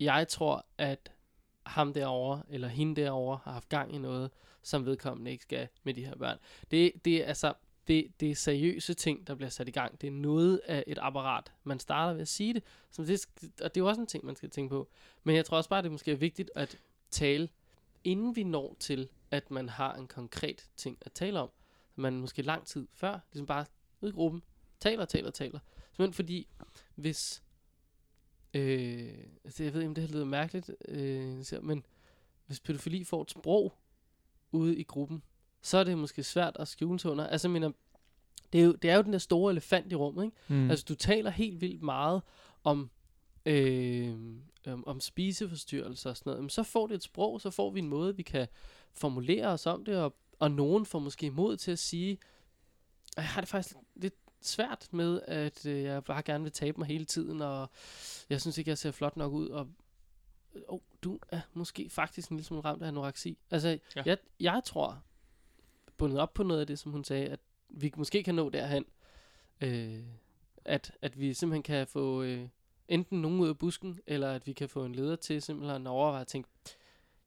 jeg tror, at ham derovre, eller hende derovre, har haft gang i noget, som vedkommende ikke skal med de her børn. Det, det er altså, det, det er seriøse ting, der bliver sat i gang. Det er noget af et apparat. Man starter ved at sige det. som det og det er jo også en ting, man skal tænke på. Men jeg tror også bare, det måske er vigtigt at tale, inden vi når til, at man har en konkret ting at tale om. Man måske lang tid før, ligesom bare ud i gruppen, taler, taler, taler. Simpelthen fordi, hvis... Øh, altså jeg ved ikke, om det her lyder mærkeligt, øh, men hvis pædofili får et sprog ude i gruppen, så er det måske svært at skjule sig under. Altså, jeg mener, det er, jo, det er jo den der store elefant i rummet, ikke? Mm. Altså, du taler helt vildt meget om, øh, om, om spiseforstyrrelser og sådan noget. Jamen, så får det et sprog, så får vi en måde, vi kan formulere os om det, og, og nogen får måske mod til at sige, "Ej, jeg har det faktisk lidt svært med, at øh, jeg bare gerne vil tabe mig hele tiden, og jeg synes ikke, jeg ser flot nok ud, og oh, du er måske faktisk en lille smule ramt af anoreksi. Altså, ja. jeg, jeg tror, bundet op på noget af det, som hun sagde, at vi måske kan nå derhen, øh, at, at vi simpelthen kan få øh, enten nogen ud af busken, eller at vi kan få en leder til simpelthen at overveje at tænke,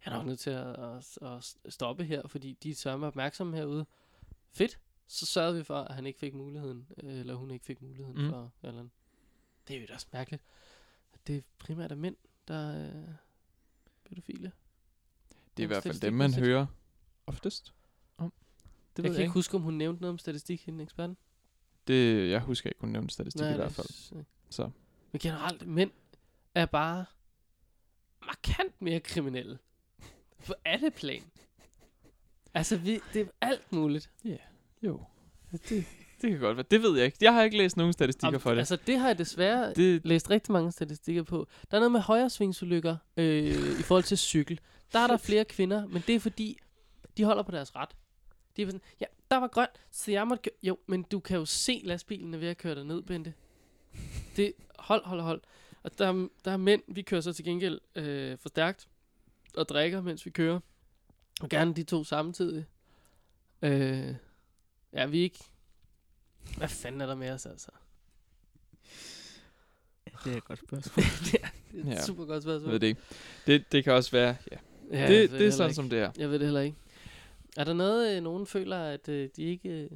jeg er nok nødt til at, at, at stoppe her, fordi de er sørme opmærksomme herude. Fedt. Så sørgede vi for, at han ikke fik muligheden, øh, eller hun ikke fik muligheden Mm. for, eller Det er jo da også mærkeligt. Det er primært er mænd, der er pædofile. Det er i hvert fald dem, man hører oftest. Det jeg kan ikke huske, om hun nævnte noget om statistik, hende eksperten. Det, jeg husker ikke, hun nævnte statistik i det hvert fald. øh. Så Men generelt, mænd er bare markant mere kriminelle. På alle plan. Altså, vi, det er alt muligt. jo, det, det kan godt være. Det ved jeg ikke. Jeg har ikke læst nogen statistikker Om- for det. Altså, det har jeg desværre det læst rigtig mange statistikker på. Der er noget med højresvingsulykker øh, i forhold til cykel. Der er der flere kvinder, men det er fordi, de holder på deres ret. De er sådan, ja, der var grønt, så jeg måtte køre. Jo, men du kan jo se lastbilen er ved at køre dig ned, Bente. Det, hold, hold, hold. Og der, er- der er mænd, vi kører så til gengæld øh, for stærkt og drikker, mens vi kører. Og gerne de to samtidig. Øh, ja, vi ikke... Hvad fanden er der med os, altså? Det er et godt spørgsmål. det er et Ja. super godt spørgsmål. ved det ikke. Det, det kan også være, ja. Ja, det, det er sådan, ikke. som det er. Jeg ved det heller ikke. Er der noget, øh, nogen føler, at øh, de ikke øh,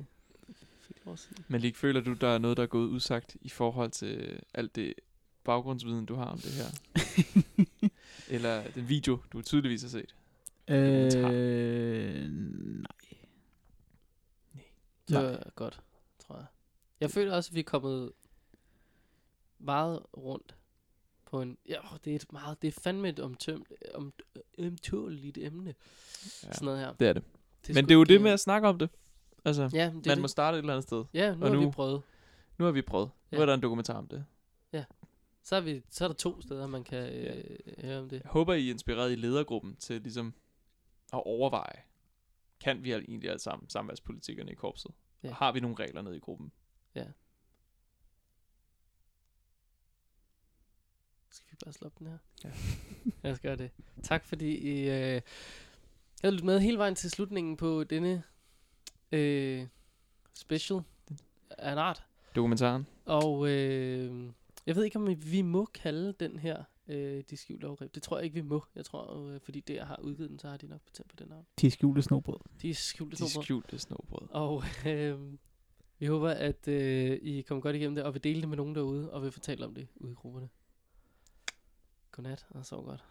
fik lov at sige? Men Lig, føler du, der er noget, der er gået usagt i forhold til alt det baggrundsviden, du har om det her? Eller den video, du tydeligvis har set? Øh, nej. Det Nej. var godt, tror jeg. Jeg føler også, at vi er kommet meget rundt på en... Ja, åh, det er et meget... Det er fandme et omtømt, om, ømtåligt emne. Ja, Sådan noget her. det er det. Det Men det er jo det øh, med at snakke om det. Altså, Ja, det man det. må starte et eller andet sted. Ja, nu og har vi nu- prøvet. Nu har vi prøvet. Nu Ja. er der en dokumentar om det. Så er, vi, så er der to steder, man kan øh, Ja. høre om det. Jeg håber, I er inspireret i ledergruppen til ligesom at overveje, kan vi egentlig alle sammen samværspolitikerne i korpset? Ja. Ja. Har vi nogle regler nede i gruppen? Skal vi bare slå den her? Ja. Lad os gøre det. Tak fordi I øh, havde lyttet med hele vejen til slutningen på denne øh, special af en art. Dokumentaren? Og øh, jeg ved ikke, om vi må kalde den her øh, De skjulte overgreb. Det tror jeg ikke, vi må. Jeg tror, øh, fordi det har udgivet den, så har de nok patent på den navn. De skjulte snobrød. De skjulte De snobrød. skjulte snobrød. Og øh, vi håber, at øh, I kommer godt igennem det, og vil dele det med nogen derude, og vil fortælle om det ude i grupperne. Godnat, og sov godt.